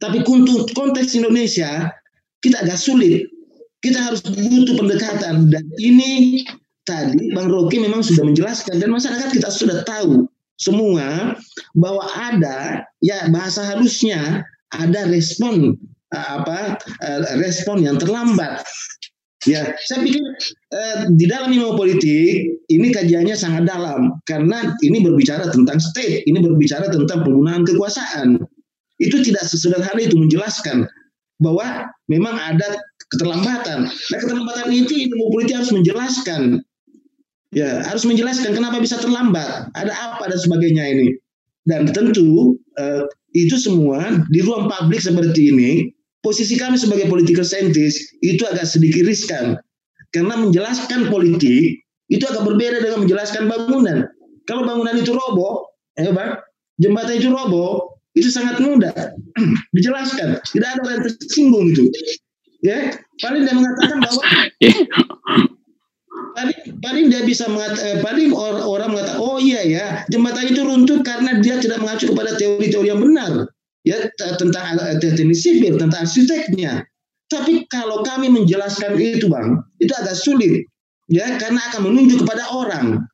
Tapi untuk konteks Indonesia, kita agak sulit. Kita harus butuh pendekatan. Dan ini tadi Bang Rocky memang sudah menjelaskan. Dan masyarakat kita sudah tahu semua bahwa ada ya bahasa halusnya ada respon eh, apa eh, respon yang terlambat. Ya saya pikir eh, di dalam ilmu politik ini kajiannya sangat dalam karena ini berbicara tentang state ini berbicara tentang penggunaan kekuasaan. Itu tidak sesederhana itu menjelaskan bahwa memang ada keterlambatan. Nah keterlambatan itu ilmu politik harus menjelaskan ya harus menjelaskan kenapa bisa terlambat, ada apa dan sebagainya ini. Dan tentu uh, itu semua di ruang publik seperti ini, posisi kami sebagai political scientist itu agak sedikit riskan. Karena menjelaskan politik itu agak berbeda dengan menjelaskan bangunan. Kalau bangunan itu roboh, ya Bang, jembatan itu roboh, itu sangat mudah dijelaskan. Tidak ada orang tersinggung itu. Ya, paling dia mengatakan bahwa paling paling dia bisa mengat, eh, paling or, orang mengatakan oh iya ya jembatan itu runtuh karena dia tidak mengacu kepada teori-teori yang benar. Ya tentang eh, teknik sipil tentang arsiteknya. Tapi kalau kami menjelaskan itu bang itu agak sulit. Ya karena akan menunjuk kepada orang.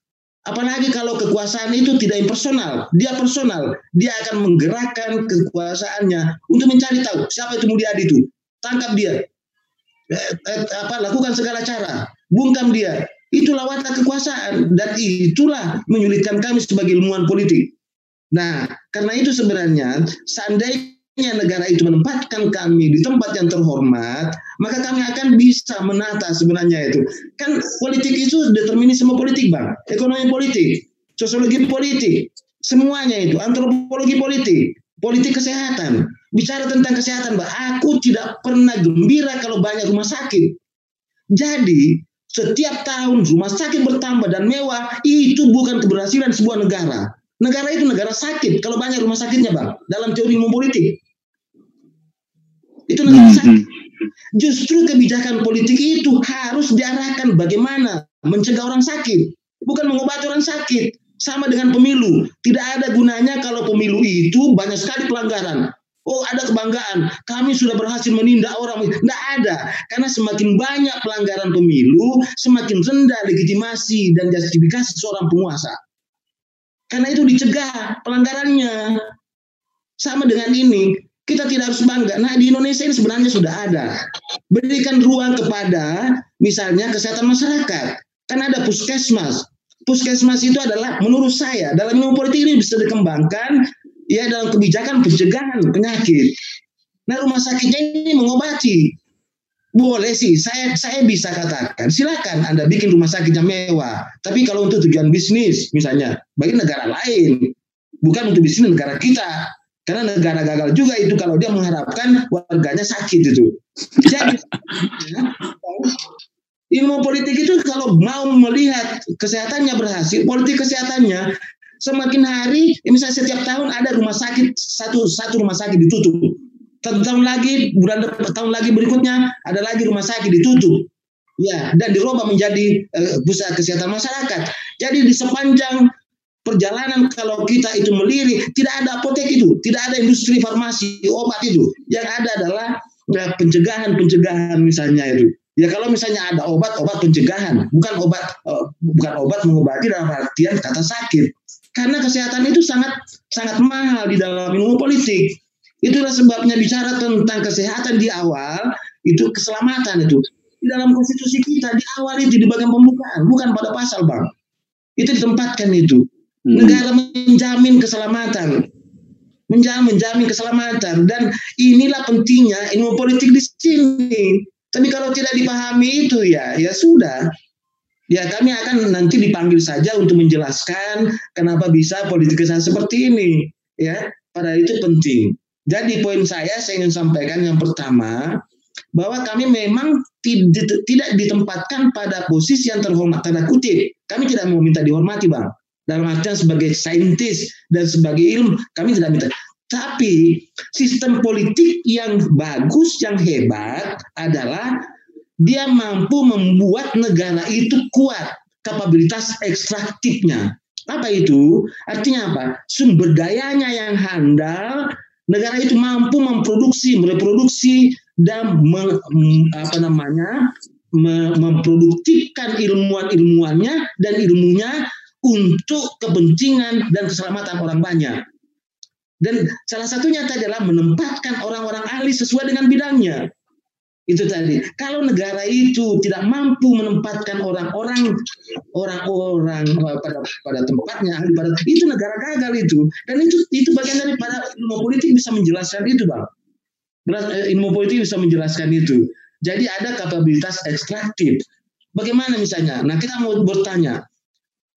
Apalagi kalau kekuasaan itu tidak impersonal. Dia personal. Dia akan menggerakkan kekuasaannya untuk mencari tahu siapa itu Mulyadi itu. Tangkap dia. Eh, eh, apa lakukan segala cara. Bungkam dia. Itulah watak kekuasaan dan itulah menyulitkan kami sebagai ilmuwan politik. Nah, karena itu sebenarnya seandainya negara itu menempatkan kami di tempat yang terhormat, maka kami akan bisa menata sebenarnya itu. Kan politik itu determinisme politik, Bang. Ekonomi politik, sosiologi politik, semuanya itu, antropologi politik, politik kesehatan. Bicara tentang kesehatan, Bang, aku tidak pernah gembira kalau banyak rumah sakit. Jadi, setiap tahun rumah sakit bertambah dan mewah itu bukan keberhasilan sebuah negara. Negara itu negara sakit kalau banyak rumah sakitnya bang dalam teori ilmu politik. Itu negara hmm, sakit. Hmm. Justru kebijakan politik itu harus diarahkan bagaimana mencegah orang sakit, bukan mengobati orang sakit. Sama dengan pemilu, tidak ada gunanya kalau pemilu itu banyak sekali pelanggaran. Oh ada kebanggaan, kami sudah berhasil menindak orang. Tidak ada, karena semakin banyak pelanggaran pemilu, semakin rendah legitimasi dan justifikasi seorang penguasa. Karena itu dicegah pelanggarannya. Sama dengan ini, kita tidak harus bangga. Nah di Indonesia ini sebenarnya sudah ada. Berikan ruang kepada misalnya kesehatan masyarakat. Kan ada puskesmas. Puskesmas itu adalah menurut saya dalam ilmu politik ini bisa dikembangkan ya dalam kebijakan pencegahan penyakit. Nah rumah sakitnya ini mengobati. Boleh sih, saya saya bisa katakan, silakan Anda bikin rumah sakitnya mewah. Tapi kalau untuk tujuan bisnis, misalnya, bagi negara lain, bukan untuk bisnis negara kita. Karena negara gagal juga itu kalau dia mengharapkan warganya sakit itu. Jadi, ilmu politik itu kalau mau melihat kesehatannya berhasil, politik kesehatannya semakin hari, misalnya setiap tahun ada rumah sakit satu satu rumah sakit ditutup. Satu tahun lagi, bulan tahun lagi berikutnya ada lagi rumah sakit ditutup. Ya, dan dirubah menjadi uh, pusat kesehatan masyarakat. Jadi di sepanjang perjalanan kalau kita itu melirik, tidak ada apotek itu, tidak ada industri farmasi obat itu. Yang ada adalah ya, pencegahan-pencegahan misalnya itu. Ya kalau misalnya ada obat, obat pencegahan, bukan obat uh, bukan obat mengobati dalam artian kata sakit. Karena kesehatan itu sangat sangat mahal di dalam ilmu politik. Itulah sebabnya bicara tentang kesehatan di awal itu keselamatan itu. di dalam konstitusi kita di awal itu di bagian pembukaan, bukan pada pasal bang. Itu ditempatkan itu. Hmm. Negara menjamin keselamatan, menjamin, menjamin keselamatan dan inilah pentingnya ilmu politik di sini. Tapi kalau tidak dipahami itu ya, ya sudah. Ya kami akan nanti dipanggil saja untuk menjelaskan kenapa bisa politisasi seperti ini. Ya, pada itu penting. Jadi poin saya saya ingin sampaikan yang pertama bahwa kami memang tidak ditempatkan pada posisi yang terhormat tanda kutip. Kami tidak mau minta dihormati, Bang. Dalam artian sebagai saintis dan sebagai ilmu, kami tidak minta. Tapi sistem politik yang bagus, yang hebat adalah dia mampu membuat negara itu kuat kapabilitas ekstraktifnya. Apa itu? Artinya apa? Sumber dayanya yang handal, negara itu mampu memproduksi, mereproduksi dan me, apa namanya? memproduktifkan ilmuwan-ilmuwannya dan ilmunya untuk kepentingan dan keselamatan orang banyak. Dan salah satunya adalah menempatkan orang-orang ahli sesuai dengan bidangnya. Itu tadi. Kalau negara itu tidak mampu menempatkan orang-orang orang-orang pada pada tempatnya pada itu negara gagal itu. Dan itu itu bagian daripada ilmu politik bisa menjelaskan itu, Bang. Eh, ilmu politik bisa menjelaskan itu. Jadi ada kapabilitas ekstraktif. Bagaimana misalnya? Nah, kita mau bertanya,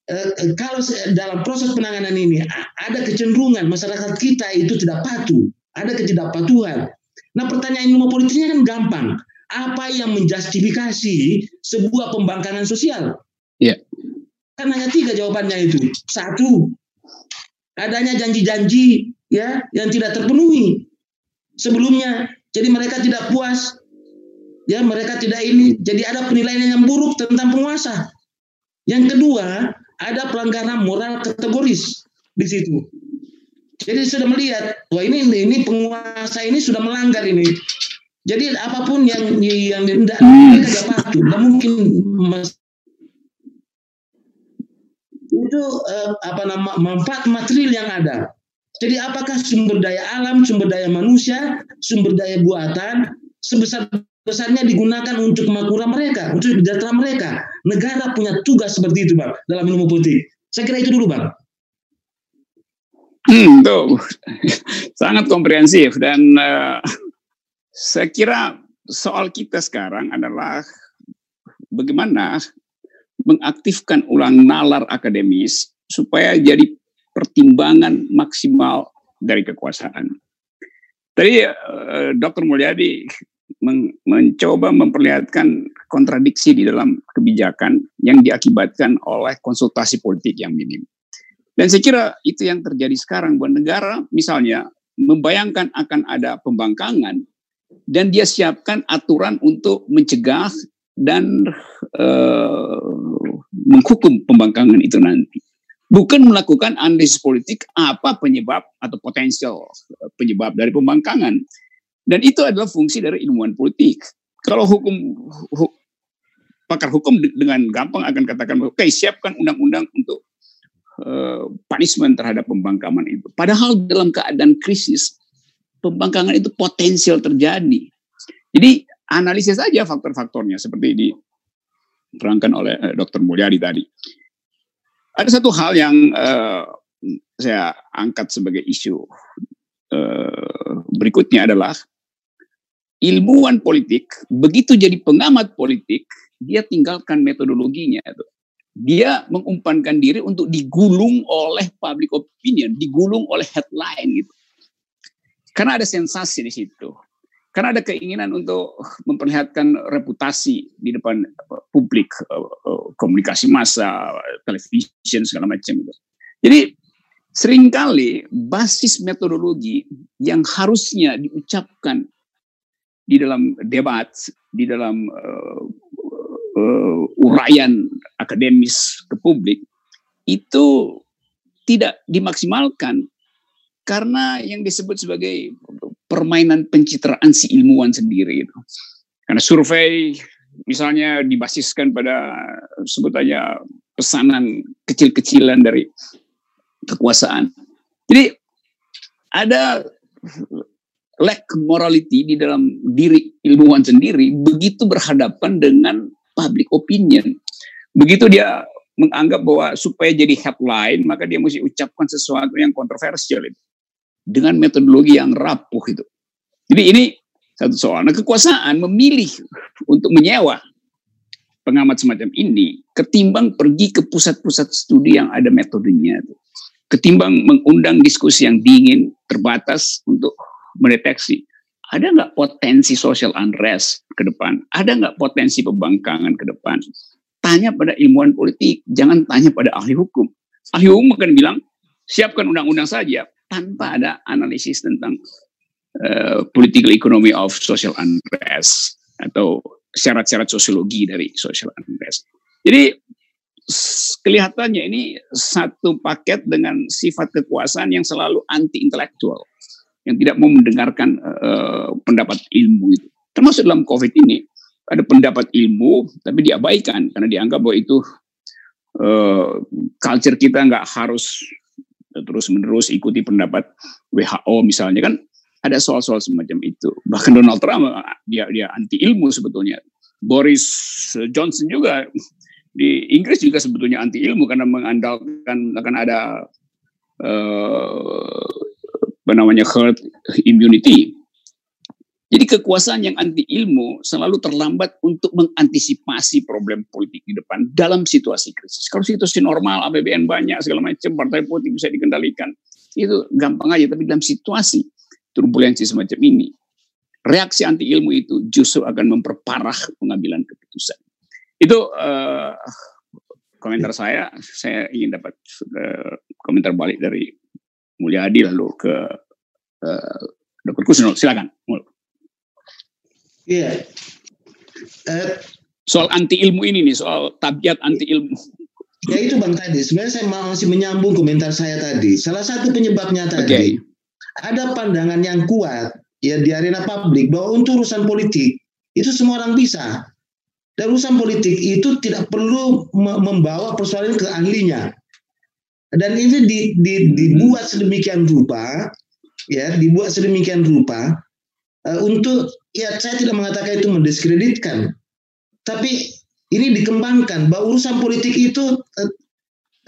eh, eh, kalau dalam proses penanganan ini ada kecenderungan masyarakat kita itu tidak patuh, ada ketidakpatuhan. Nah pertanyaan ilmu politiknya kan gampang. Apa yang menjustifikasi sebuah pembangkangan sosial? Iya. Yeah. Kan hanya tiga jawabannya itu. Satu, adanya janji-janji ya yang tidak terpenuhi sebelumnya. Jadi mereka tidak puas. Ya, mereka tidak ini. Jadi ada penilaian yang buruk tentang penguasa. Yang kedua, ada pelanggaran moral kategoris di situ. Jadi sudah melihat, wah ini ini penguasa ini sudah melanggar ini. Jadi apa pun yang yang tidak patuh, tidak mungkin mas, itu eh, apa nama manfaat material yang ada. Jadi apakah sumber daya alam, sumber daya manusia, sumber daya buatan sebesar besarnya digunakan untuk makura mereka, untuk sejahtera mereka. Negara punya tugas seperti itu, Bang, dalam ilmu politik. Saya kira itu dulu, Bang. Hmm, tuh sangat komprehensif dan uh, saya kira soal kita sekarang adalah bagaimana mengaktifkan ulang nalar akademis supaya jadi pertimbangan maksimal dari kekuasaan. Tadi uh, Dr. Mulyadi men mencoba memperlihatkan kontradiksi di dalam kebijakan yang diakibatkan oleh konsultasi politik yang minim. Dan saya kira itu yang terjadi sekarang buat negara misalnya membayangkan akan ada pembangkangan dan dia siapkan aturan untuk mencegah dan uh, menghukum pembangkangan itu nanti. Bukan melakukan analisis politik apa penyebab atau potensial penyebab dari pembangkangan. Dan itu adalah fungsi dari ilmuwan politik. Kalau hukum hu, pakar hukum dengan gampang akan katakan, oke okay, siapkan undang-undang untuk Eh, punishment terhadap pembangkangan itu. Padahal dalam keadaan krisis, pembangkangan itu potensial terjadi. Jadi analisis saja faktor-faktornya seperti diterangkan oleh eh, Dr. Mulyadi tadi. Ada satu hal yang uh, saya angkat sebagai isu uh, berikutnya adalah ilmuwan politik begitu jadi pengamat politik dia tinggalkan metodologinya itu dia mengumpankan diri untuk digulung oleh public opinion, digulung oleh headline gitu. Karena ada sensasi di situ. Karena ada keinginan untuk memperlihatkan reputasi di depan publik, eh, eh, komunikasi massa, television segala macam itu. Jadi sering kali basis metodologi yang harusnya diucapkan di dalam debat, di dalam uh, uraian akademis ke publik itu tidak dimaksimalkan karena yang disebut sebagai permainan pencitraan si ilmuwan sendiri itu. Karena survei misalnya dibasiskan pada sebutannya pesanan kecil-kecilan dari kekuasaan. Jadi ada lack morality di dalam diri ilmuwan sendiri begitu berhadapan dengan public opinion. Begitu dia menganggap bahwa supaya jadi headline maka dia mesti ucapkan sesuatu yang kontroversial itu dengan metodologi yang rapuh itu. Jadi ini satu soal. Nah, kekuasaan memilih untuk menyewa pengamat semacam ini ketimbang pergi ke pusat-pusat studi yang ada metodenya itu. Ketimbang mengundang diskusi yang dingin, terbatas untuk mendeteksi ada nggak potensi social unrest ke depan? Ada nggak potensi pembangkangan ke depan? Tanya pada ilmuwan politik, jangan tanya pada ahli hukum. Ahli hukum akan bilang, siapkan undang-undang saja tanpa ada analisis tentang uh, political economy of social unrest atau syarat-syarat sosiologi dari social unrest. Jadi kelihatannya ini satu paket dengan sifat kekuasaan yang selalu anti intelektual yang tidak mau mendengarkan uh, pendapat ilmu itu. Termasuk dalam COVID ini ada pendapat ilmu tapi diabaikan karena dianggap bahwa itu uh, culture kita nggak harus terus menerus ikuti pendapat WHO misalnya kan ada soal-soal semacam itu. Bahkan Donald Trump dia dia anti ilmu sebetulnya. Boris Johnson juga di Inggris juga sebetulnya anti ilmu karena mengandalkan akan ada namanya herd immunity. Jadi kekuasaan yang anti ilmu selalu terlambat untuk mengantisipasi problem politik di depan dalam situasi krisis. Kalau situasi normal, APBN banyak, segala macam, partai politik bisa dikendalikan, itu gampang aja. Tapi dalam situasi turbulensi semacam ini, reaksi anti ilmu itu justru akan memperparah pengambilan keputusan. Itu uh, komentar saya. Saya ingin dapat uh, komentar balik dari Mulyadi lalu ke uh, Dr. Kusno. Silakan. Iya. Uh, soal anti ilmu ini nih, soal tabiat anti ilmu. Ya itu Bang tadi, sebenarnya saya masih menyambung komentar saya tadi. Salah satu penyebabnya tadi, okay. ada pandangan yang kuat ya di arena publik bahwa untuk urusan politik itu semua orang bisa. Dan urusan politik itu tidak perlu membawa persoalan ke ahlinya. Dan ini di, di, dibuat sedemikian rupa, ya, dibuat sedemikian rupa uh, untuk ya saya tidak mengatakan itu mendiskreditkan, tapi ini dikembangkan bahwa urusan politik itu uh,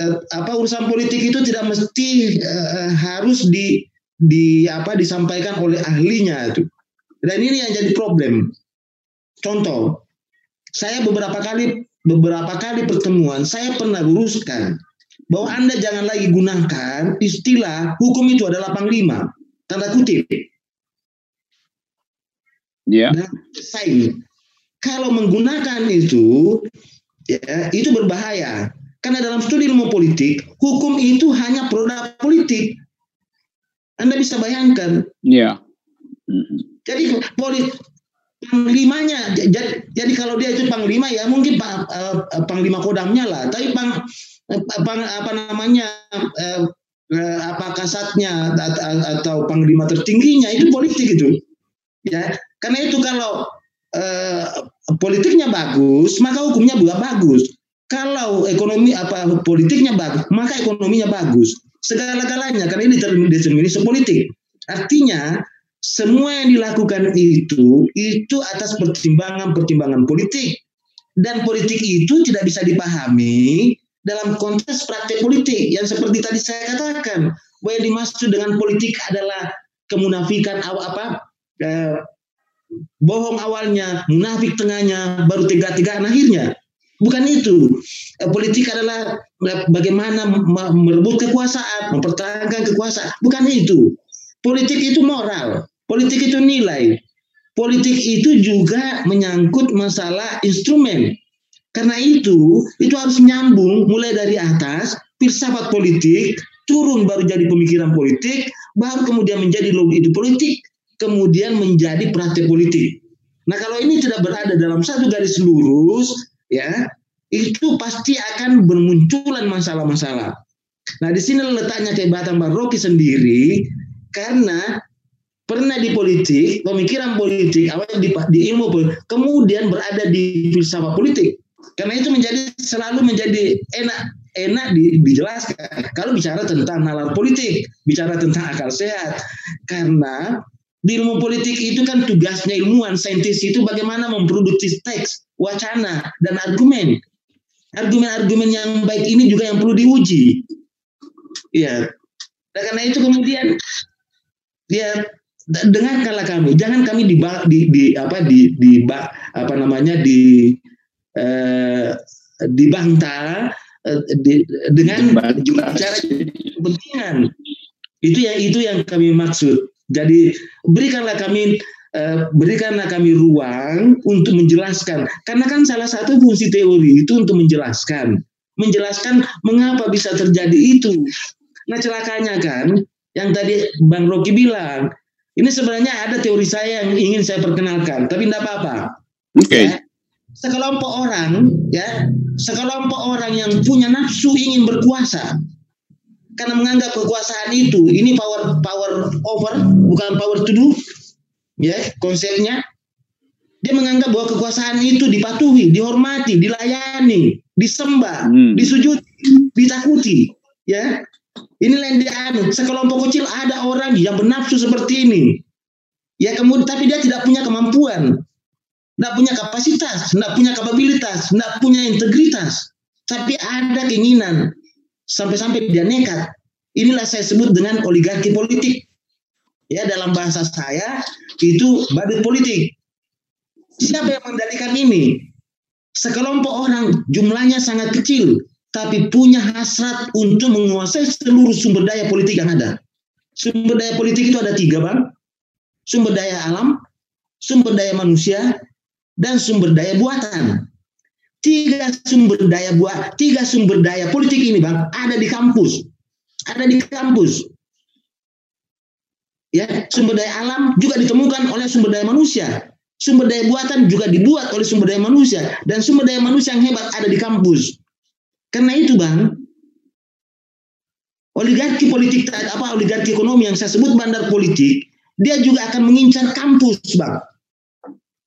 uh, apa urusan politik itu tidak mesti uh, harus di di apa disampaikan oleh ahlinya itu. Dan ini yang jadi problem. Contoh, saya beberapa kali beberapa kali pertemuan saya pernah luruskan bahwa Anda jangan lagi gunakan istilah hukum itu adalah panglima, tanda kutip. Ya. Dan saya kalau menggunakan itu ya, itu berbahaya. Karena dalam studi ilmu politik, hukum itu hanya produk politik. Anda bisa bayangkan. Ya. Jadi politik panglimanya jadi, jadi kalau dia itu panglima ya mungkin pak uh, panglima kodamnya lah tapi pang apa, apa namanya eh, eh, apa kasatnya atau panglima tertingginya itu politik itu. Ya karena itu kalau eh, politiknya bagus maka hukumnya juga bagus. Kalau ekonomi apa politiknya bagus maka ekonominya bagus. Segala-galanya karena ini determinis politik. Artinya semua yang dilakukan itu itu atas pertimbangan-pertimbangan politik. Dan politik itu tidak bisa dipahami dalam konteks praktek politik yang seperti tadi saya katakan bahwa yang dimaksud dengan politik adalah kemunafikan awal apa eh, bohong awalnya munafik tengahnya baru tiga-tiga akhirnya. Bukan itu. Eh, politik adalah bagaimana merebut kekuasaan mempertahankan kekuasaan. Bukan itu. Politik itu moral. Politik itu nilai. Politik itu juga menyangkut masalah instrumen karena itu, itu harus nyambung mulai dari atas, filsafat politik, turun baru jadi pemikiran politik, baru kemudian menjadi logi itu politik, kemudian menjadi praktek politik. Nah kalau ini tidak berada dalam satu garis lurus, ya itu pasti akan bermunculan masalah-masalah. Nah di sini letaknya kehebatan Bang Rocky sendiri, karena pernah di politik, pemikiran politik, awalnya di, di ilmu politik, kemudian berada di filsafat politik. Karena itu menjadi selalu menjadi enak enak di, dijelaskan kalau bicara tentang nalar politik, bicara tentang akal sehat. Karena di ilmu politik itu kan tugasnya ilmuwan saintis itu bagaimana memproduksi teks, wacana dan argumen. Argumen-argumen yang baik ini juga yang perlu diuji. Ya. Dan karena itu kemudian ya dengarkanlah kami, jangan kami di, di, di apa di, di apa namanya di eh, dibantah eh, di, dengan cara kepentingan. Itu yang itu yang kami maksud. Jadi berikanlah kami uh, berikanlah kami ruang untuk menjelaskan. Karena kan salah satu fungsi teori itu untuk menjelaskan, menjelaskan mengapa bisa terjadi itu. Nah celakanya kan, yang tadi Bang Rocky bilang, ini sebenarnya ada teori saya yang ingin saya perkenalkan, tapi tidak apa-apa. Oke. Okay. Ya, sekelompok orang, ya, sekelompok orang yang punya nafsu ingin berkuasa, karena menganggap kekuasaan itu ini power power over bukan power to do ya konsepnya dia menganggap bahwa kekuasaan itu dipatuhi, dihormati, dilayani, disembah, hmm. disujudi, ditakuti. Ya, inilah yang dianut. Sekelompok kecil ada orang yang bernafsu seperti ini. Ya kemudian tapi dia tidak punya kemampuan, tidak punya kapasitas, tidak punya kapabilitas, tidak punya integritas. Tapi ada keinginan, sampai-sampai dia nekat. Inilah saya sebut dengan oligarki politik. Ya, dalam bahasa saya itu badut politik. Siapa yang mengendalikan ini? Sekelompok orang jumlahnya sangat kecil, tapi punya hasrat untuk menguasai seluruh sumber daya politik yang ada. Sumber daya politik itu ada tiga, Bang. Sumber daya alam, sumber daya manusia, dan sumber daya buatan. Tiga sumber daya buat tiga sumber daya politik ini bang ada di kampus. Ada di kampus. Ya sumber daya alam juga ditemukan oleh sumber daya manusia. Sumber daya buatan juga dibuat oleh sumber daya manusia. Dan sumber daya manusia yang hebat ada di kampus. Karena itu bang oligarki politik apa oligarki ekonomi yang saya sebut bandar politik dia juga akan mengincar kampus bang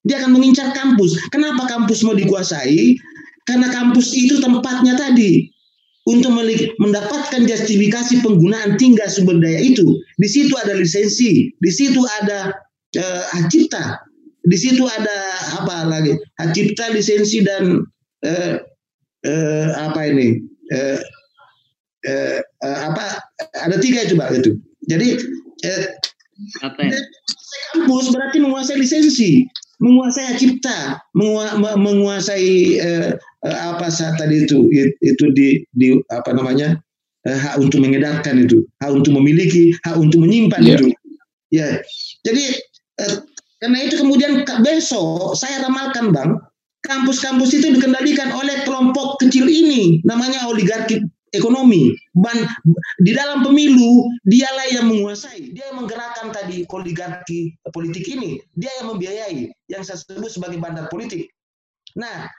dia akan mengincar kampus. Kenapa kampus mau dikuasai? Karena kampus itu tempatnya tadi untuk mendapatkan justifikasi penggunaan tinggal sumber daya itu. Di situ ada lisensi, di situ ada uh, hak cipta, di situ ada apa lagi? Hak cipta, lisensi dan uh, uh, apa ini? Uh, uh, uh, apa? Ada tiga itu, Pak itu. Jadi apa ya? kampus berarti menguasai lisensi menguasai cipta, menguasai eh, eh, apa saat tadi itu itu di, di apa namanya eh, hak untuk mengedarkan itu, hak untuk memiliki, hak untuk menyimpan yeah. itu. Ya, jadi eh, karena itu kemudian besok saya ramalkan bang, kampus-kampus itu dikendalikan oleh kelompok kecil ini, namanya oligarki ekonomi. Ban, di dalam pemilu dialah yang menguasai, dia yang menggerakkan tadi oligarki politik ini, dia yang membiayai, yang saya sebut sebagai bandar politik. Nah,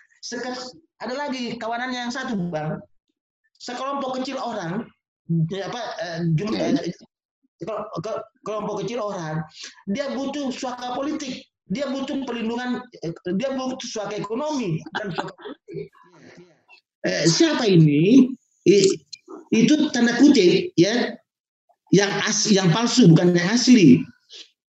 ada lagi kawanannya yang satu bang, sekelompok kecil orang, apa eh, jumlah eh, kelompok kecil orang, dia butuh suaka politik, dia butuh perlindungan, eh, dia butuh suaka ekonomi dan suaka politik. Eh, siapa ini? Itu tanda kutip ya yang as, yang palsu bukan yang asli.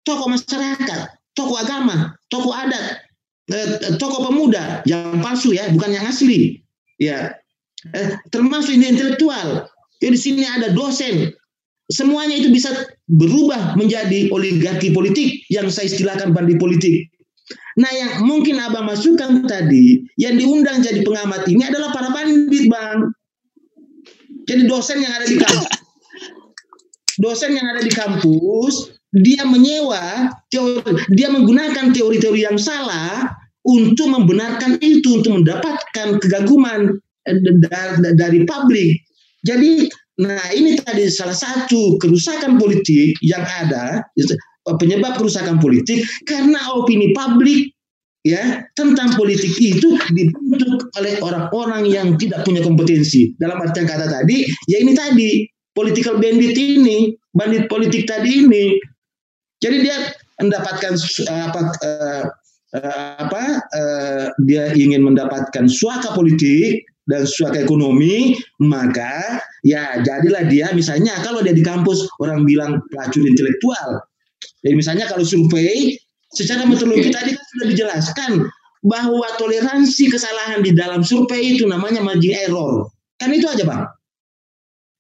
Tokoh masyarakat tokoh agama tokoh adat eh, tokoh pemuda yang palsu ya bukan yang asli ya. Eh, termasuk ini intelektual. Ya di sini ada dosen. Semuanya itu bisa berubah menjadi oligarki politik yang saya istilahkan bandi politik. Nah yang mungkin abang masukkan tadi, yang diundang jadi pengamat ini adalah para bandit bang. Jadi dosen yang ada di kampus, dosen yang ada di kampus, dia menyewa teori, dia menggunakan teori-teori yang salah untuk membenarkan itu, untuk mendapatkan kegaguman eh, dari publik. Jadi, nah ini tadi salah satu kerusakan politik yang ada, penyebab kerusakan politik karena opini publik ya tentang politik itu dibentuk oleh orang-orang yang tidak punya kompetensi. Dalam artian kata tadi, ya ini tadi political bandit ini, bandit politik tadi ini. Jadi dia mendapatkan apa uh, uh, apa dia ingin mendapatkan suaka politik dan suaka ekonomi, maka ya jadilah dia misalnya kalau dia di kampus orang bilang pelacur intelektual, Jadi misalnya kalau survei, secara metodologi tadi kan sudah dijelaskan bahwa toleransi kesalahan di dalam survei itu namanya margin error. Kan itu aja Bang.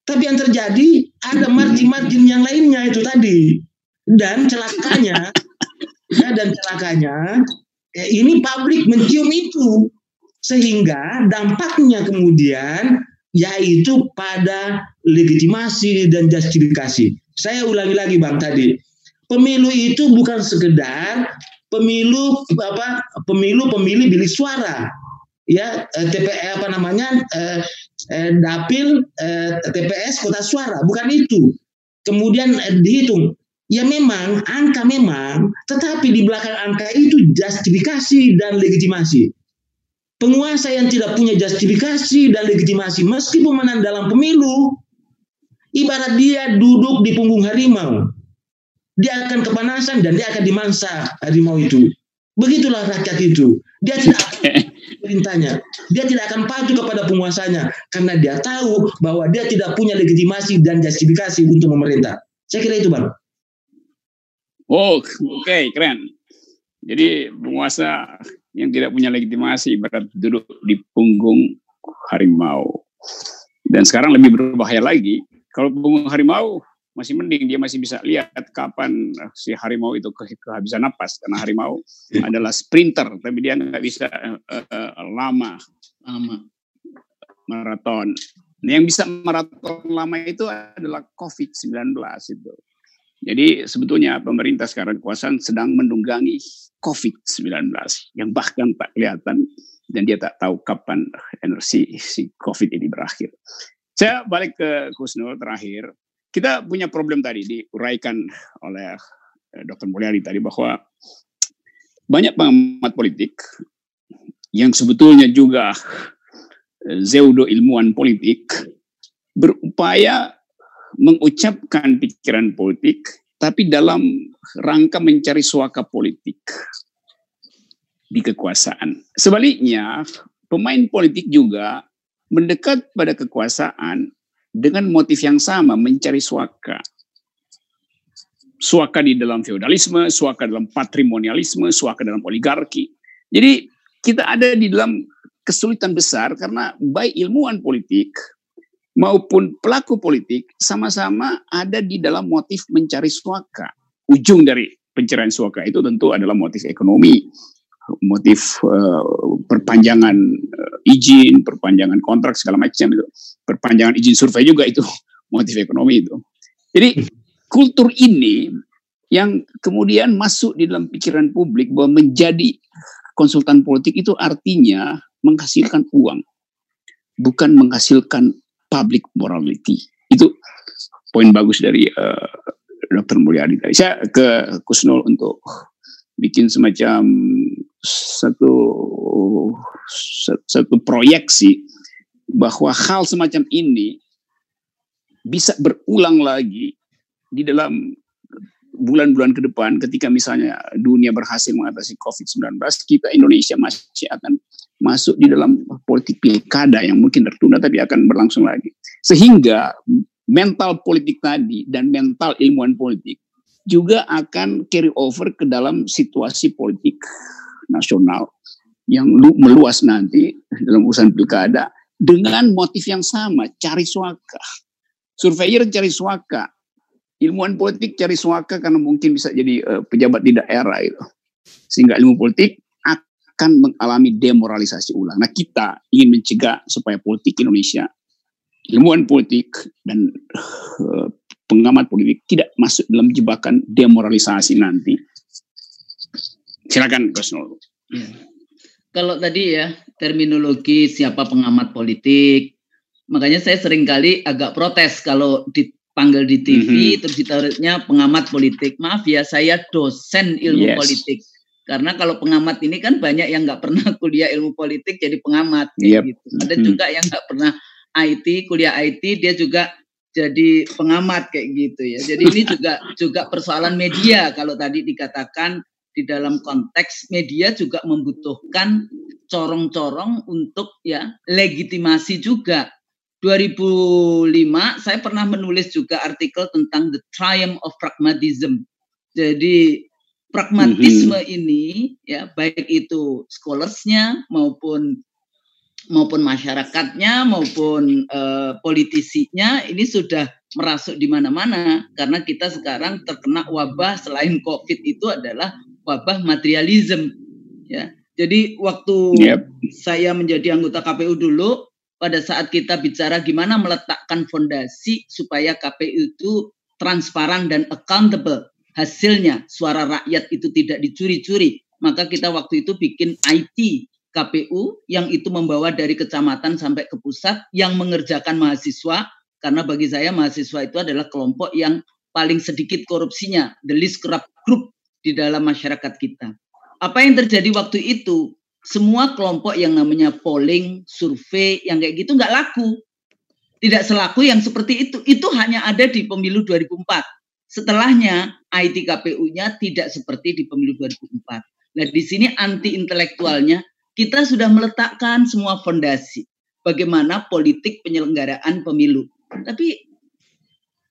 Tapi yang terjadi ada margin-margin yang lainnya itu tadi. Dan celakanya, ya, dan celakanya, ya, ini publik mencium itu. Sehingga dampaknya kemudian yaitu pada legitimasi dan justifikasi. Saya ulangi lagi Bang tadi. Pemilu itu bukan sekedar pemilu apa pemilu pemilih bilik suara. Ya eh, TPS apa namanya eh, eh, dapil eh, TPS kota suara. Bukan itu. Kemudian eh, dihitung. Ya memang angka memang tetapi di belakang angka itu justifikasi dan legitimasi. Penguasa yang tidak punya justifikasi dan legitimasi meskipun menang dalam pemilu ibarat dia duduk di punggung harimau dia akan kepanasan dan dia akan dimangsa harimau itu begitulah rakyat itu dia tidak perintahnya. Dia tidak akan patuh kepada penguasanya karena dia tahu bahwa dia tidak punya legitimasi dan justifikasi untuk memerintah. Saya kira itu, Bang. Oh, oke, okay, keren. Jadi penguasa yang tidak punya legitimasi ibarat duduk di punggung harimau. Dan sekarang lebih berbahaya lagi. Kalau punggung harimau masih mending dia masih bisa lihat kapan si harimau itu ke kehabisan napas karena harimau yeah. adalah sprinter tapi dia nggak bisa uh, uh, lama lama maraton. Nah, yang bisa maraton lama itu adalah COVID-19 itu. Jadi sebetulnya pemerintah sekarang kekuasaan sedang menunggangi COVID-19 yang bahkan tak kelihatan dan dia tak tahu kapan energi si COVID ini berakhir. Saya balik ke Kusnul terakhir kita punya problem tadi diuraikan oleh eh, Dr. Mulyadi tadi bahwa banyak pengamat politik yang sebetulnya juga eh, pseudo ilmuwan politik berupaya mengucapkan pikiran politik tapi dalam rangka mencari suaka politik di kekuasaan. Sebaliknya, pemain politik juga mendekat pada kekuasaan dengan motif yang sama mencari suaka. Suaka di dalam feodalisme, suaka dalam patrimonialisme, suaka dalam oligarki. Jadi kita ada di dalam kesulitan besar karena baik ilmuwan politik maupun pelaku politik sama-sama ada di dalam motif mencari suaka. Ujung dari pencarian suaka itu tentu adalah motif ekonomi, motif uh, perpanjangan izin, perpanjangan kontrak segala macam itu, perpanjangan izin survei juga itu motif ekonomi itu. Jadi kultur ini yang kemudian masuk di dalam pikiran publik bahwa menjadi konsultan politik itu artinya menghasilkan uang, bukan menghasilkan public morality. Itu poin bagus dari uh, eh, Dr. Mulyadi tadi. Saya ke Kusnul untuk bikin semacam satu satu proyeksi bahwa hal semacam ini bisa berulang lagi di dalam bulan-bulan ke depan ketika misalnya dunia berhasil mengatasi COVID-19, kita Indonesia masih akan masuk di dalam politik pilkada yang mungkin tertunda tapi akan berlangsung lagi. Sehingga mental politik tadi dan mental ilmuwan politik juga akan carry over ke dalam situasi politik nasional yang meluas nanti dalam urusan pilkada dengan motif yang sama, cari suaka. Surveyor cari suaka, ilmuwan politik cari suaka karena mungkin bisa jadi uh, pejabat di daerah itu. Sehingga ilmu politik akan mengalami demoralisasi ulang. Nah kita ingin mencegah supaya politik Indonesia, ilmuwan politik dan uh, pengamat politik tidak masuk dalam jebakan demoralisasi nanti. Silakan Gus Ya. Kalau tadi ya terminologi siapa pengamat politik, makanya saya sering kali agak protes kalau dipanggil di TV mm -hmm. terus ditaruhnya pengamat politik. Maaf ya, saya dosen ilmu yes. politik. Karena kalau pengamat ini kan banyak yang nggak pernah kuliah ilmu politik jadi pengamat. Yep. Gitu. Ada mm -hmm. juga yang nggak pernah IT, kuliah IT, dia juga jadi pengamat kayak gitu ya. Jadi ini juga juga persoalan media kalau tadi dikatakan di dalam konteks media juga membutuhkan corong-corong untuk ya legitimasi juga. 2005 saya pernah menulis juga artikel tentang the triumph of pragmatism. Jadi pragmatisme mm-hmm. ini ya baik itu scholarsnya maupun maupun masyarakatnya maupun uh, politisinya ini sudah merasuk di mana-mana karena kita sekarang terkena wabah selain covid itu adalah wabah materialisme ya jadi waktu yep. saya menjadi anggota KPU dulu pada saat kita bicara gimana meletakkan fondasi supaya KPU itu transparan dan accountable hasilnya suara rakyat itu tidak dicuri-curi. Maka kita waktu itu bikin IT KPU yang itu membawa dari kecamatan sampai ke pusat yang mengerjakan mahasiswa karena bagi saya mahasiswa itu adalah kelompok yang paling sedikit korupsinya, the least corrupt group di dalam masyarakat kita. Apa yang terjadi waktu itu? Semua kelompok yang namanya polling, survei, yang kayak gitu nggak laku. Tidak selaku yang seperti itu. Itu hanya ada di pemilu 2004 Setelahnya IT KPU-nya tidak seperti di pemilu 2004. Nah, di sini anti intelektualnya kita sudah meletakkan semua fondasi bagaimana politik penyelenggaraan pemilu. Tapi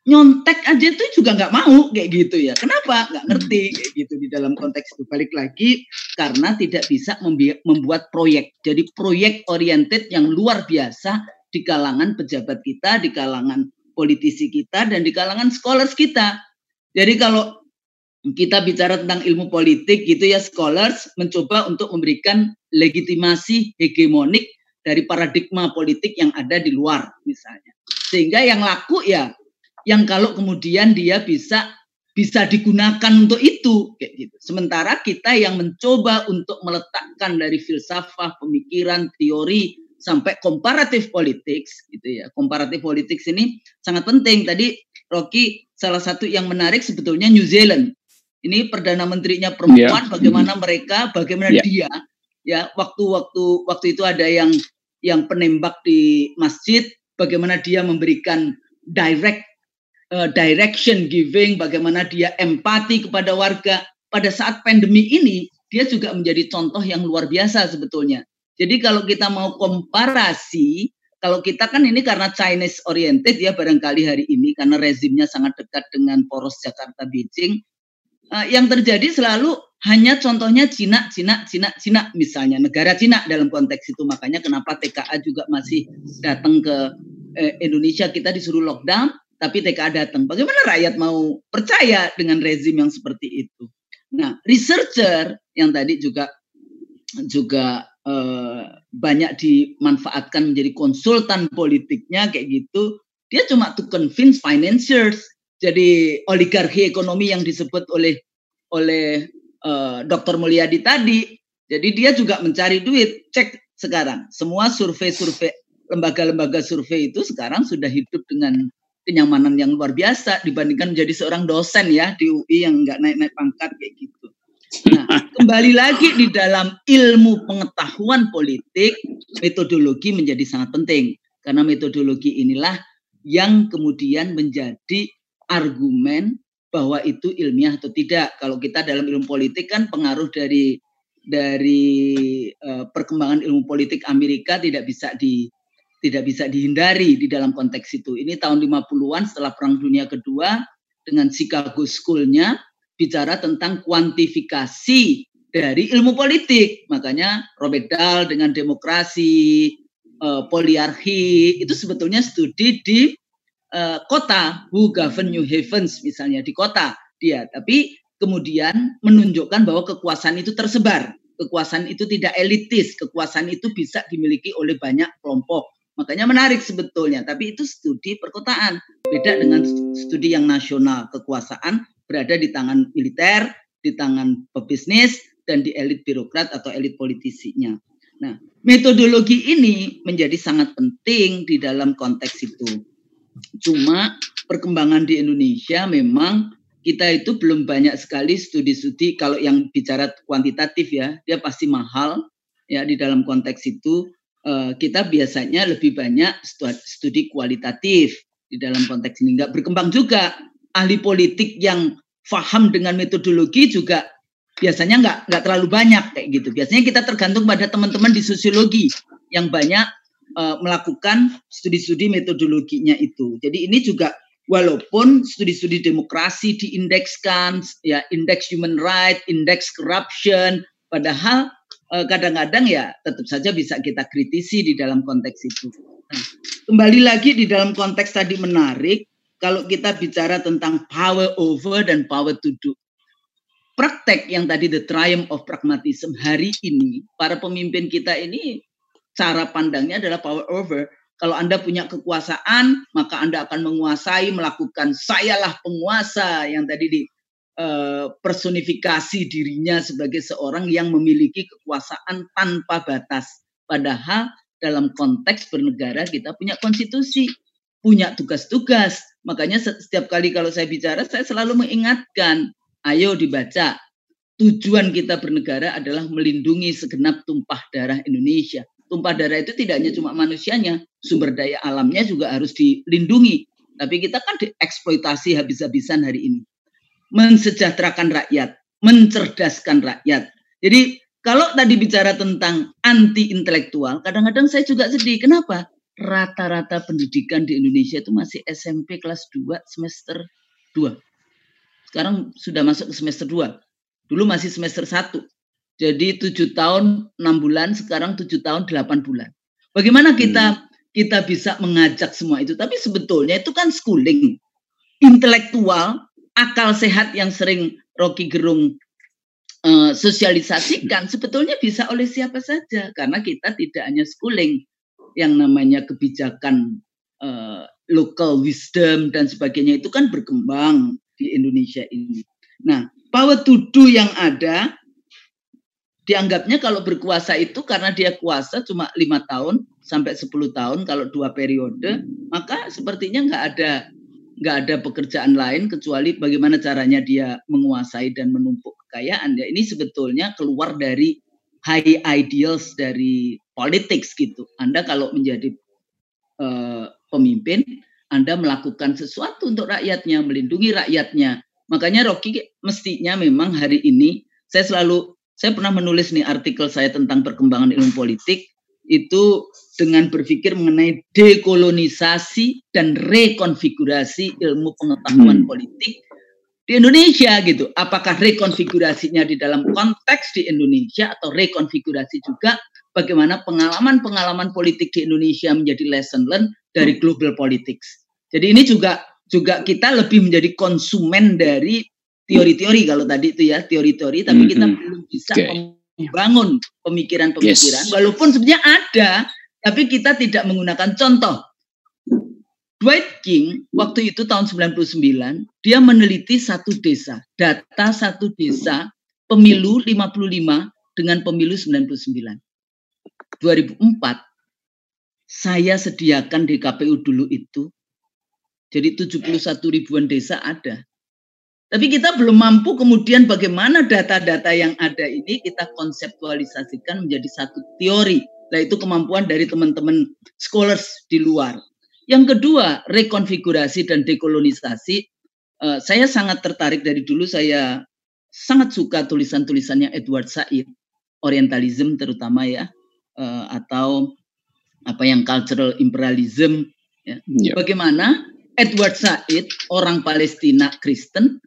nyontek aja tuh juga nggak mau kayak gitu ya. Kenapa? Nggak ngerti kayak gitu di dalam konteks itu. Balik lagi karena tidak bisa membuat proyek. Jadi proyek oriented yang luar biasa di kalangan pejabat kita, di kalangan politisi kita dan di kalangan scholars kita. Jadi kalau kita bicara tentang ilmu politik gitu ya scholars mencoba untuk memberikan legitimasi hegemonik dari paradigma politik yang ada di luar misalnya. Sehingga yang laku ya yang kalau kemudian dia bisa bisa digunakan untuk itu kayak gitu. Sementara kita yang mencoba untuk meletakkan dari filsafah, pemikiran, teori sampai komparatif politics gitu ya. Komparatif politics ini sangat penting. Tadi Rocky salah satu yang menarik sebetulnya New Zealand. Ini perdana menterinya perempuan yeah. bagaimana mm. mereka bagaimana yeah. dia ya waktu-waktu waktu itu ada yang yang penembak di masjid bagaimana dia memberikan direct uh, direction giving bagaimana dia empati kepada warga. Pada saat pandemi ini dia juga menjadi contoh yang luar biasa sebetulnya. Jadi kalau kita mau komparasi, kalau kita kan ini karena Chinese oriented ya barangkali hari ini karena rezimnya sangat dekat dengan poros Jakarta Beijing, uh, yang terjadi selalu hanya contohnya Cina, Cina, Cina, Cina misalnya negara Cina dalam konteks itu. Makanya kenapa TKA juga masih datang ke eh, Indonesia kita disuruh lockdown tapi TKA datang. Bagaimana rakyat mau percaya dengan rezim yang seperti itu? Nah, researcher yang tadi juga juga eh, banyak dimanfaatkan menjadi konsultan politiknya kayak gitu, dia cuma to convince financiers. Jadi oligarki ekonomi yang disebut oleh oleh eh, Dr. Mulyadi tadi. Jadi dia juga mencari duit. Cek sekarang semua survei-survei lembaga-lembaga survei itu sekarang sudah hidup dengan kenyamanan yang luar biasa dibandingkan menjadi seorang dosen ya di UI yang nggak naik-naik pangkat kayak gitu. Nah, kembali lagi di dalam ilmu pengetahuan politik, metodologi menjadi sangat penting. Karena metodologi inilah yang kemudian menjadi argumen bahwa itu ilmiah atau tidak. Kalau kita dalam ilmu politik kan pengaruh dari dari uh, perkembangan ilmu politik Amerika tidak bisa di tidak bisa dihindari di dalam konteks itu. Ini tahun 50-an setelah Perang Dunia Kedua dengan Chicago School-nya bicara tentang kuantifikasi dari ilmu politik. Makanya Robert Dahl dengan demokrasi, uh, poliarki itu sebetulnya studi di uh, kota, who govern New Havens misalnya di kota dia. Tapi kemudian menunjukkan bahwa kekuasaan itu tersebar. Kekuasaan itu tidak elitis, kekuasaan itu bisa dimiliki oleh banyak kelompok. Makanya menarik sebetulnya, tapi itu studi perkotaan. Beda dengan studi yang nasional, kekuasaan berada di tangan militer, di tangan pebisnis, dan di elit birokrat atau elit politisinya. Nah, metodologi ini menjadi sangat penting di dalam konteks itu. Cuma perkembangan di Indonesia memang kita itu belum banyak sekali studi-studi kalau yang bicara kuantitatif ya, dia pasti mahal ya di dalam konteks itu kita biasanya lebih banyak studi kualitatif di dalam konteks ini nggak berkembang juga ahli politik yang faham dengan metodologi juga biasanya nggak nggak terlalu banyak kayak gitu. Biasanya kita tergantung pada teman-teman di sosiologi yang banyak uh, melakukan studi-studi metodologinya itu. Jadi ini juga walaupun studi-studi demokrasi diindekskan, ya indeks human right, indeks corruption, padahal eh, kadang-kadang ya tetap saja bisa kita kritisi di dalam konteks itu. Nah, kembali lagi di dalam konteks tadi menarik, kalau kita bicara tentang power over dan power to do. Praktek yang tadi the triumph of pragmatism hari ini, para pemimpin kita ini cara pandangnya adalah power over kalau Anda punya kekuasaan, maka Anda akan menguasai, melakukan sayalah penguasa yang tadi di personifikasi dirinya sebagai seorang yang memiliki kekuasaan tanpa batas. Padahal dalam konteks bernegara kita punya konstitusi, punya tugas-tugas. Makanya setiap kali kalau saya bicara, saya selalu mengingatkan, ayo dibaca. Tujuan kita bernegara adalah melindungi segenap tumpah darah Indonesia tumpah darah itu tidak hanya cuma manusianya, sumber daya alamnya juga harus dilindungi. Tapi kita kan dieksploitasi habis-habisan hari ini. Mensejahterakan rakyat, mencerdaskan rakyat. Jadi kalau tadi bicara tentang anti intelektual, kadang-kadang saya juga sedih. Kenapa? Rata-rata pendidikan di Indonesia itu masih SMP kelas 2 semester 2. Sekarang sudah masuk ke semester 2. Dulu masih semester 1. Jadi tujuh tahun enam bulan, sekarang tujuh tahun delapan bulan. Bagaimana kita hmm. kita bisa mengajak semua itu? Tapi sebetulnya itu kan schooling, intelektual, akal sehat yang sering Rocky Gerung uh, sosialisasikan sebetulnya bisa oleh siapa saja karena kita tidak hanya schooling yang namanya kebijakan uh, local wisdom dan sebagainya itu kan berkembang di Indonesia ini. Nah, power to do yang ada dianggapnya kalau berkuasa itu karena dia kuasa cuma lima tahun sampai 10 tahun kalau dua periode maka sepertinya nggak ada nggak ada pekerjaan lain kecuali bagaimana caranya dia menguasai dan menumpuk kekayaan. Ya ini sebetulnya keluar dari high ideals dari politik gitu. Anda kalau menjadi uh, pemimpin Anda melakukan sesuatu untuk rakyatnya melindungi rakyatnya. Makanya Rocky mestinya memang hari ini saya selalu saya pernah menulis nih artikel saya tentang perkembangan ilmu politik itu dengan berpikir mengenai dekolonisasi dan rekonfigurasi ilmu pengetahuan hmm. politik di Indonesia gitu. Apakah rekonfigurasinya di dalam konteks di Indonesia atau rekonfigurasi juga bagaimana pengalaman-pengalaman politik di Indonesia menjadi lesson learned dari global politics. Jadi ini juga juga kita lebih menjadi konsumen dari teori-teori kalau tadi itu ya teori-teori tapi mm -hmm. kita belum bisa okay. Membangun pemikiran-pemikiran yes. walaupun sebenarnya ada tapi kita tidak menggunakan contoh. Dwight King waktu itu tahun 99 dia meneliti satu desa data satu desa pemilu 55 dengan pemilu 99 2004 saya sediakan di KPU dulu itu jadi 71 ribuan desa ada tapi kita belum mampu kemudian bagaimana data-data yang ada ini kita konseptualisasikan menjadi satu teori. Nah itu kemampuan dari teman-teman scholars di luar. Yang kedua, rekonfigurasi dan dekolonisasi. Uh, saya sangat tertarik dari dulu saya sangat suka tulisan-tulisannya Edward Said, Orientalism terutama ya, uh, atau apa yang cultural imperialism. Ya. Yeah. Bagaimana Edward Said, orang Palestina Kristen,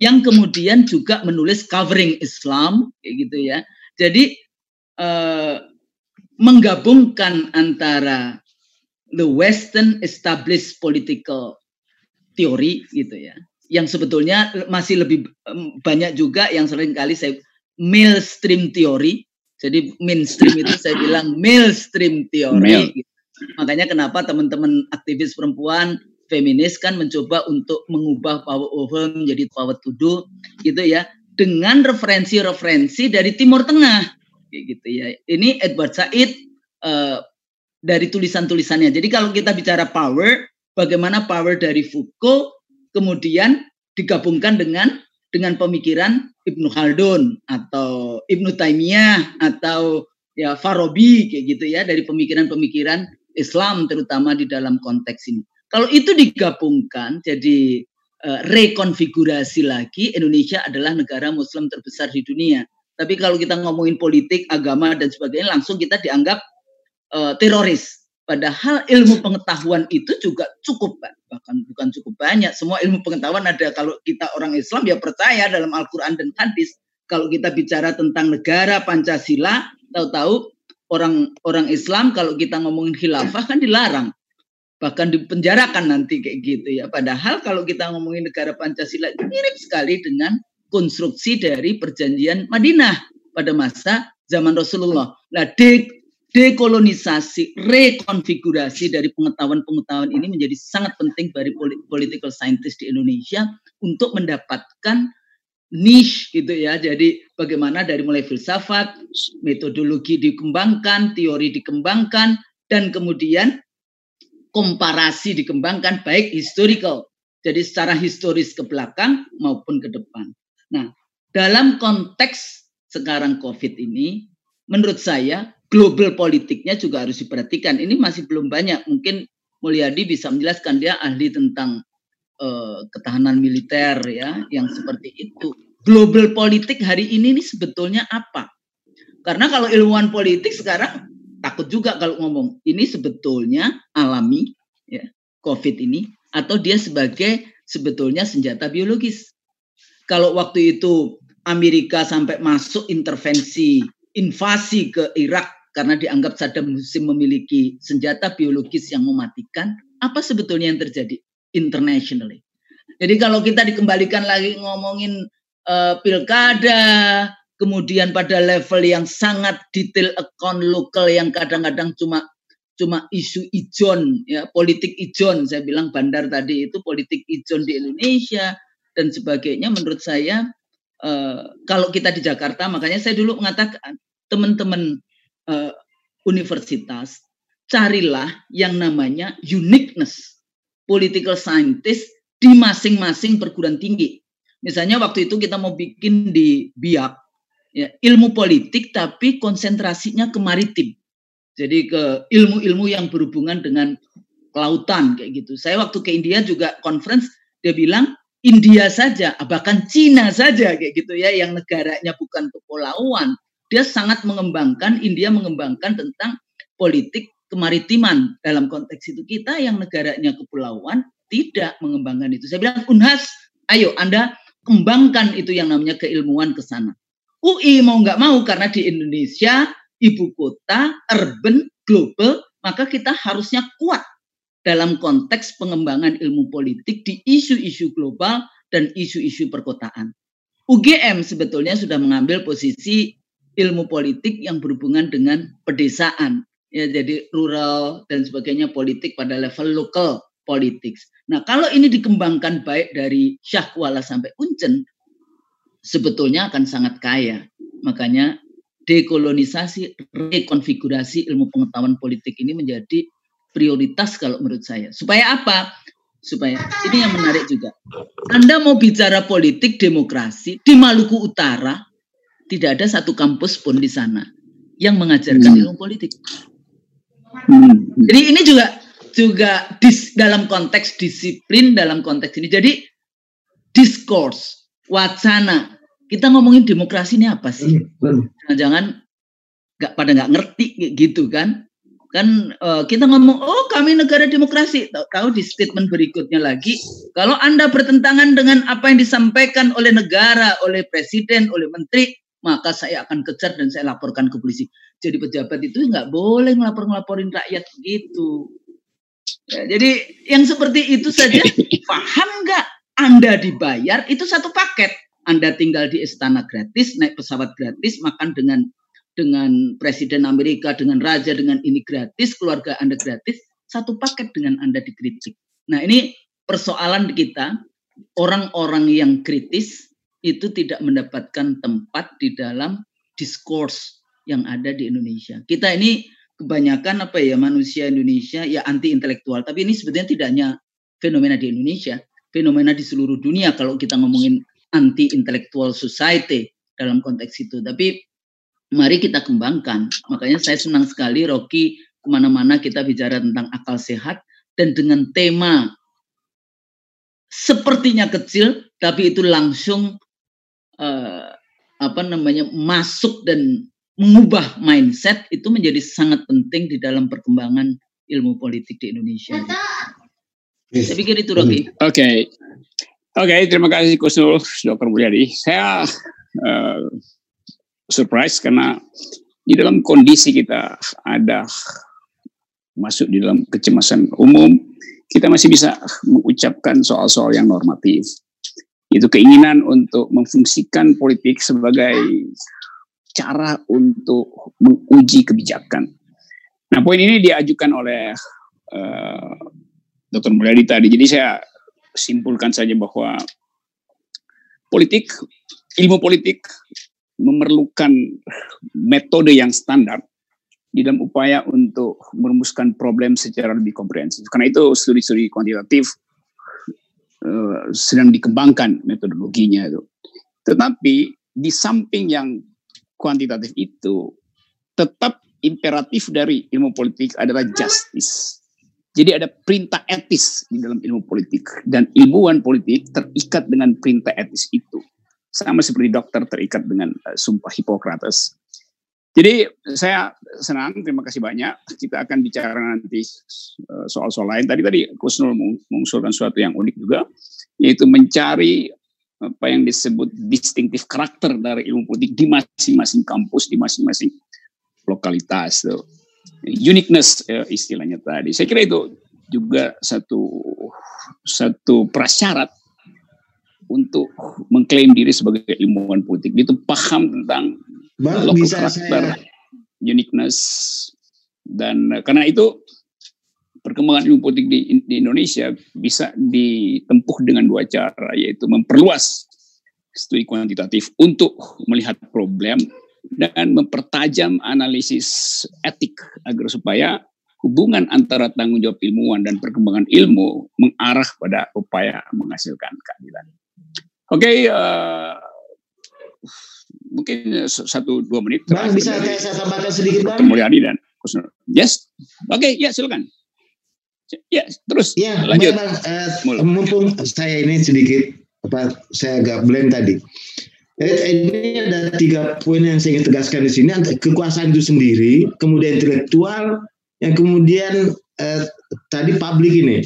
yang kemudian juga menulis covering Islam kayak gitu ya. Jadi eh, menggabungkan antara the Western established political theory gitu ya, yang sebetulnya masih lebih banyak juga yang sering kali saya mainstream theory. Jadi mainstream itu saya bilang mainstream theory. Gitu. Makanya kenapa teman-teman aktivis perempuan feminis kan mencoba untuk mengubah power over menjadi power to do gitu ya dengan referensi-referensi dari Timur Tengah gitu ya. Ini Edward Said uh, dari tulisan-tulisannya. Jadi kalau kita bicara power, bagaimana power dari Foucault kemudian digabungkan dengan dengan pemikiran Ibnu Khaldun atau Ibnu Taimiyah atau ya Farabi kayak gitu ya dari pemikiran-pemikiran Islam terutama di dalam konteks ini. Kalau itu digabungkan jadi uh, rekonfigurasi lagi, Indonesia adalah negara Muslim terbesar di dunia. Tapi kalau kita ngomongin politik, agama dan sebagainya, langsung kita dianggap uh, teroris. Padahal ilmu pengetahuan itu juga cukup, bahkan bukan cukup banyak. Semua ilmu pengetahuan ada. Kalau kita orang Islam ya percaya dalam Al-Quran dan hadis. Kalau kita bicara tentang negara Pancasila, tahu-tahu orang orang Islam kalau kita ngomongin khilafah kan dilarang bahkan dipenjarakan nanti kayak gitu ya. Padahal kalau kita ngomongin negara Pancasila mirip sekali dengan konstruksi dari perjanjian Madinah pada masa zaman Rasulullah. Nah, de dekolonisasi, rekonfigurasi dari pengetahuan-pengetahuan ini menjadi sangat penting bagi political scientist di Indonesia untuk mendapatkan niche gitu ya. Jadi bagaimana dari mulai filsafat, metodologi dikembangkan, teori dikembangkan, dan kemudian komparasi dikembangkan baik historical, jadi secara historis ke belakang maupun ke depan. Nah, dalam konteks sekarang COVID ini, menurut saya global politiknya juga harus diperhatikan. Ini masih belum banyak. Mungkin Mulyadi bisa menjelaskan dia ahli tentang uh, ketahanan militer ya, yang seperti itu. Global politik hari ini ini sebetulnya apa? Karena kalau ilmuwan politik sekarang takut juga kalau ngomong ini sebetulnya alami ya COVID ini atau dia sebagai sebetulnya senjata biologis. Kalau waktu itu Amerika sampai masuk intervensi invasi ke Irak karena dianggap Saddam Hussein memiliki senjata biologis yang mematikan, apa sebetulnya yang terjadi internationally? Jadi kalau kita dikembalikan lagi ngomongin uh, pilkada, kemudian pada level yang sangat detail account lokal yang kadang-kadang cuma cuma isu ijon ya politik ijon. Saya bilang bandar tadi itu politik ijon di Indonesia dan sebagainya. Menurut saya uh, kalau kita di Jakarta makanya saya dulu mengatakan teman-teman uh, universitas carilah yang namanya uniqueness. Political scientist di masing-masing perguruan tinggi. Misalnya waktu itu kita mau bikin di BIAK ya, ilmu politik tapi konsentrasinya ke maritim. Jadi ke ilmu-ilmu yang berhubungan dengan kelautan kayak gitu. Saya waktu ke India juga conference dia bilang India saja, bahkan Cina saja kayak gitu ya yang negaranya bukan kepulauan. Dia sangat mengembangkan India mengembangkan tentang politik kemaritiman dalam konteks itu kita yang negaranya kepulauan tidak mengembangkan itu. Saya bilang Unhas, ayo Anda kembangkan itu yang namanya keilmuan ke sana. UI mau nggak mau karena di Indonesia ibu kota urban global maka kita harusnya kuat dalam konteks pengembangan ilmu politik di isu-isu global dan isu-isu perkotaan. UGM sebetulnya sudah mengambil posisi ilmu politik yang berhubungan dengan pedesaan ya jadi rural dan sebagainya politik pada level lokal politik. Nah, kalau ini dikembangkan baik dari Syah Kuala sampai Uncen, sebetulnya akan sangat kaya. Makanya dekolonisasi, rekonfigurasi ilmu pengetahuan politik ini menjadi prioritas kalau menurut saya. Supaya apa? Supaya ini yang menarik juga. Anda mau bicara politik demokrasi di Maluku Utara, tidak ada satu kampus pun di sana yang mengajarkan hmm. ilmu politik. Hmm. Jadi ini juga juga dis, dalam konteks disiplin dalam konteks ini. Jadi discourse wacana. Kita ngomongin demokrasi ini apa sih? Jangan-jangan nggak pada nggak ngerti gitu kan? Kan uh, kita ngomong, oh kami negara demokrasi. Tahu, tahu di statement berikutnya lagi, kalau anda bertentangan dengan apa yang disampaikan oleh negara, oleh presiden, oleh menteri, maka saya akan kejar dan saya laporkan ke polisi. Jadi pejabat itu nggak boleh ngelapor-ngelaporin rakyat gitu. Ya, jadi yang seperti itu saja paham nggak anda dibayar itu satu paket. Anda tinggal di istana gratis, naik pesawat gratis, makan dengan dengan presiden Amerika, dengan raja, dengan ini gratis, keluarga Anda gratis, satu paket dengan Anda dikritik. Nah, ini persoalan kita, orang-orang yang kritis itu tidak mendapatkan tempat di dalam diskurs yang ada di Indonesia. Kita ini kebanyakan apa ya manusia Indonesia ya anti intelektual, tapi ini sebetulnya tidak hanya fenomena di Indonesia fenomena di seluruh dunia kalau kita ngomongin anti intellectual society dalam konteks itu. Tapi mari kita kembangkan. Makanya saya senang sekali Rocky ke mana-mana kita bicara tentang akal sehat dan dengan tema sepertinya kecil tapi itu langsung uh, apa namanya masuk dan mengubah mindset itu menjadi sangat penting di dalam perkembangan ilmu politik di Indonesia. Saya pikir itu Rocky. Oke. Okay. Oke, okay, terima kasih Kusnul, Dr. Mulyadi. Saya uh, surprise karena di dalam kondisi kita ada masuk di dalam kecemasan umum, kita masih bisa mengucapkan soal-soal yang normatif. Itu keinginan untuk memfungsikan politik sebagai cara untuk menguji kebijakan. Nah, poin ini diajukan oleh uh, Dr. Mulyadi tadi. Jadi saya simpulkan saja bahwa politik, ilmu politik memerlukan metode yang standar di dalam upaya untuk merumuskan problem secara lebih komprehensif. Karena itu studi-studi kuantitatif uh, sedang dikembangkan metodologinya itu. Tetapi di samping yang kuantitatif itu tetap imperatif dari ilmu politik adalah justice. Jadi ada perintah etis di dalam ilmu politik dan ilmuwan politik terikat dengan perintah etis itu. Sama seperti dokter terikat dengan uh, sumpah Hippocrates. Jadi saya senang, terima kasih banyak. Kita akan bicara nanti uh, soal-soal lain. Tadi tadi Kusnul mengusulkan sesuatu yang unik juga, yaitu mencari apa yang disebut distinctive karakter dari ilmu politik di masing-masing kampus, di masing-masing lokalitas. Uniqueness ya, istilahnya tadi. Saya kira itu juga satu satu prasyarat untuk mengklaim diri sebagai ilmuwan politik. Itu paham tentang Bang, bisa karakter, saya... uniqueness dan karena itu perkembangan ilmu politik di, di Indonesia bisa ditempuh dengan dua cara yaitu memperluas studi kuantitatif untuk melihat problem dan mempertajam analisis etik agar supaya hubungan antara tanggung jawab ilmuwan dan perkembangan ilmu mengarah pada upaya menghasilkan keadilan. Oke, okay, uh, eh, mungkin satu dua menit. Bang, bisa saya, saya tambahkan sedikit, Bang? Mulyadi dan Yes, oke, okay, ya silakan. Ya, terus ya, lanjut. Bang, uh, mumpung saya ini sedikit apa saya agak blend tadi. Ini ada tiga poin yang saya ingin tegaskan di sini. Kekuasaan itu sendiri, kemudian intelektual, yang kemudian eh, tadi publik ini.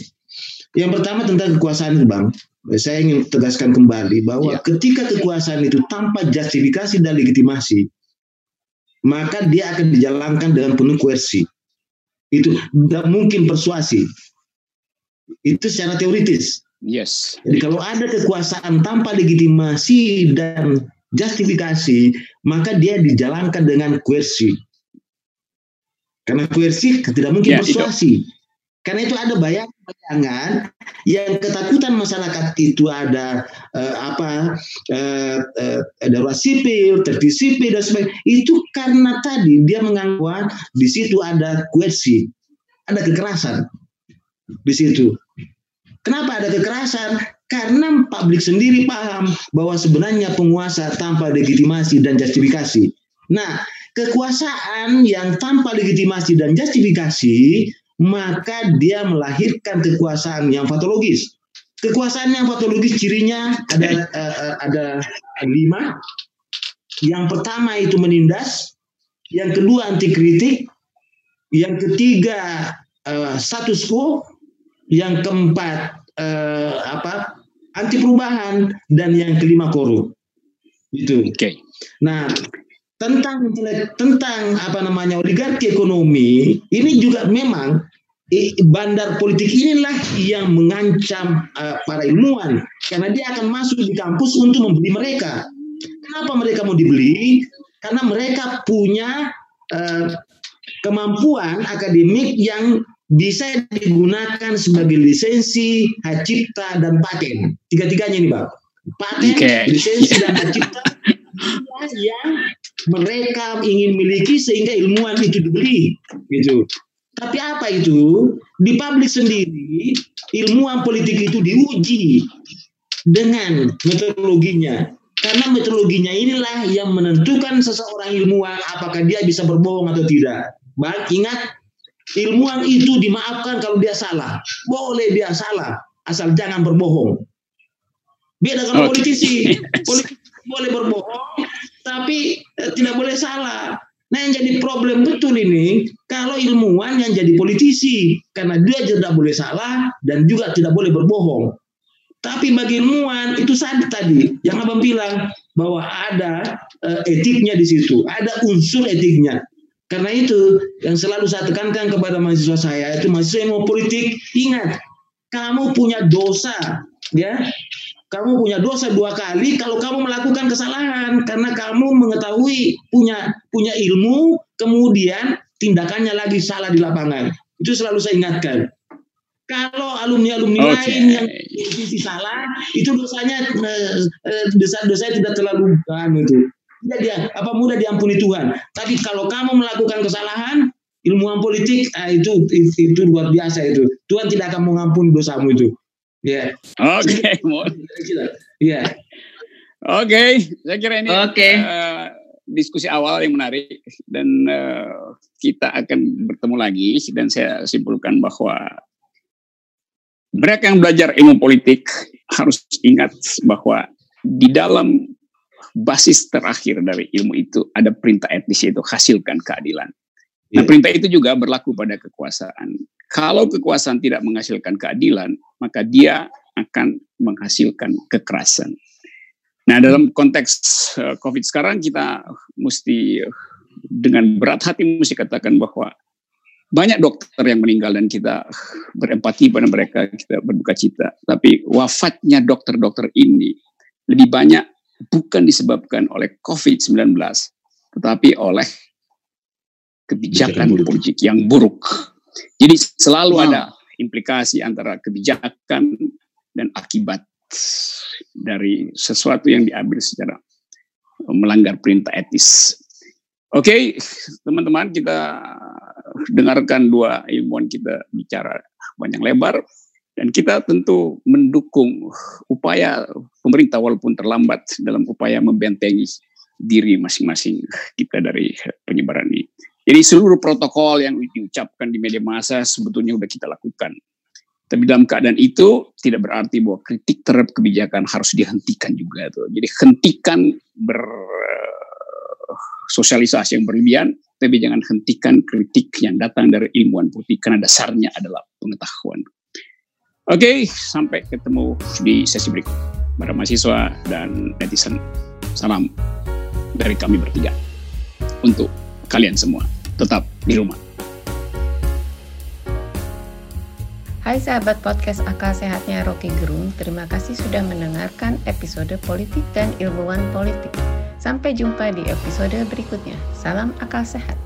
Yang pertama tentang kekuasaan itu, Bang. Saya ingin tegaskan kembali bahwa ya. ketika kekuasaan itu tanpa justifikasi dan legitimasi, maka dia akan dijalankan dengan penuh koersi. Itu tidak mungkin persuasi. Itu secara teoritis. Yes. Jadi kalau ada kekuasaan tanpa legitimasi dan justifikasi, maka dia dijalankan dengan coerci. Karena coerci tidak mungkin ya, persuasi. Itu. Karena itu ada bayangan yang ketakutan masyarakat itu ada uh, apa uh, uh, darurat sipil, tertib sipil dan sebagainya. Itu karena tadi dia menganggap di situ ada coerci, ada kekerasan di situ. Kenapa ada kekerasan? Karena publik sendiri paham bahwa sebenarnya penguasa tanpa legitimasi dan justifikasi. Nah, kekuasaan yang tanpa legitimasi dan justifikasi, maka dia melahirkan kekuasaan yang patologis. Kekuasaan yang patologis cirinya ada uh, ada lima. Yang pertama itu menindas, yang kedua anti kritik, yang ketiga uh, status quo, yang keempat eh, apa anti perubahan dan yang kelima korup itu oke okay. nah tentang tentang apa namanya oligarki ekonomi ini juga memang bandar politik inilah yang mengancam uh, para ilmuwan karena dia akan masuk di kampus untuk membeli mereka. Kenapa mereka mau dibeli? Karena mereka punya uh, kemampuan akademik yang bisa digunakan sebagai lisensi, hak cipta, dan paten. Tiga-tiganya ini, Pak. Paten, okay. lisensi, dan hak cipta yang mereka ingin miliki sehingga ilmuwan itu dibeli. Gitu. Tapi apa itu? Di publik sendiri, ilmuwan politik itu diuji dengan metodologinya. Karena metodologinya inilah yang menentukan seseorang ilmuwan apakah dia bisa berbohong atau tidak. Baik, ingat Ilmuwan itu dimaafkan kalau dia salah. Boleh dia salah, asal jangan berbohong. Beda kalau okay. politisi. Politisi boleh berbohong, tapi eh, tidak boleh salah. Nah yang jadi problem betul ini kalau ilmuwan yang jadi politisi karena dia tidak boleh salah dan juga tidak boleh berbohong. Tapi bagi ilmuwan itu sadar tadi yang abang bilang bahwa ada uh, etiknya di situ, ada unsur etiknya. Karena itu yang selalu saya tekankan kepada mahasiswa saya itu mahasiswa yang mau politik ingat kamu punya dosa ya. Kamu punya dosa dua kali kalau kamu melakukan kesalahan. Karena kamu mengetahui punya punya ilmu kemudian tindakannya lagi salah di lapangan. Itu selalu saya ingatkan. Kalau alumni alumni okay. lain yang isi salah itu dosanya eh, eh, dosa dosa tidak terlalu kan itu tidak dia apa mudah diampuni Tuhan tapi kalau kamu melakukan kesalahan ilmuwan politik ah, itu, itu itu luar biasa itu Tuhan tidak akan mengampuni dosamu itu Ya. Oke, Iya. Oke, saya kira ini okay. uh, eh, diskusi awal yang menarik dan uh, kita akan bertemu lagi dan saya simpulkan bahwa mereka yang belajar ilmu politik harus ingat bahwa di dalam basis terakhir dari ilmu itu ada perintah etis yaitu hasilkan keadilan. Nah, iya. perintah itu juga berlaku pada kekuasaan. Kalau kekuasaan tidak menghasilkan keadilan, maka dia akan menghasilkan kekerasan. Nah, dalam konteks uh, COVID sekarang kita mesti uh, dengan berat hati mesti katakan bahwa banyak dokter yang meninggal dan kita berempati pada mereka, kita berduka cita. Tapi wafatnya dokter-dokter ini lebih banyak bukan disebabkan oleh COVID-19, tetapi oleh kebijakan politik yang buruk jadi selalu wow. ada implikasi antara kebijakan dan akibat dari sesuatu yang diambil secara melanggar perintah etis. Oke, okay, teman-teman kita dengarkan dua ilmuwan kita bicara banyak lebar dan kita tentu mendukung upaya pemerintah walaupun terlambat dalam upaya membentengi diri masing-masing kita dari penyebaran ini. Jadi seluruh protokol yang diucapkan di media massa sebetulnya sudah kita lakukan. Tapi dalam keadaan itu tidak berarti bahwa kritik terhadap kebijakan harus dihentikan juga tuh. Jadi hentikan bersosialisasi yang berlebihan, tapi jangan hentikan kritik yang datang dari ilmuwan putih karena dasarnya adalah pengetahuan. Oke, sampai ketemu di sesi berikut. Para mahasiswa dan netizen, salam dari kami bertiga untuk kalian semua tetap di rumah. Hai sahabat podcast Akal Sehatnya Rocky Gerung, terima kasih sudah mendengarkan episode politik dan ilmuwan politik. Sampai jumpa di episode berikutnya. Salam akal sehat.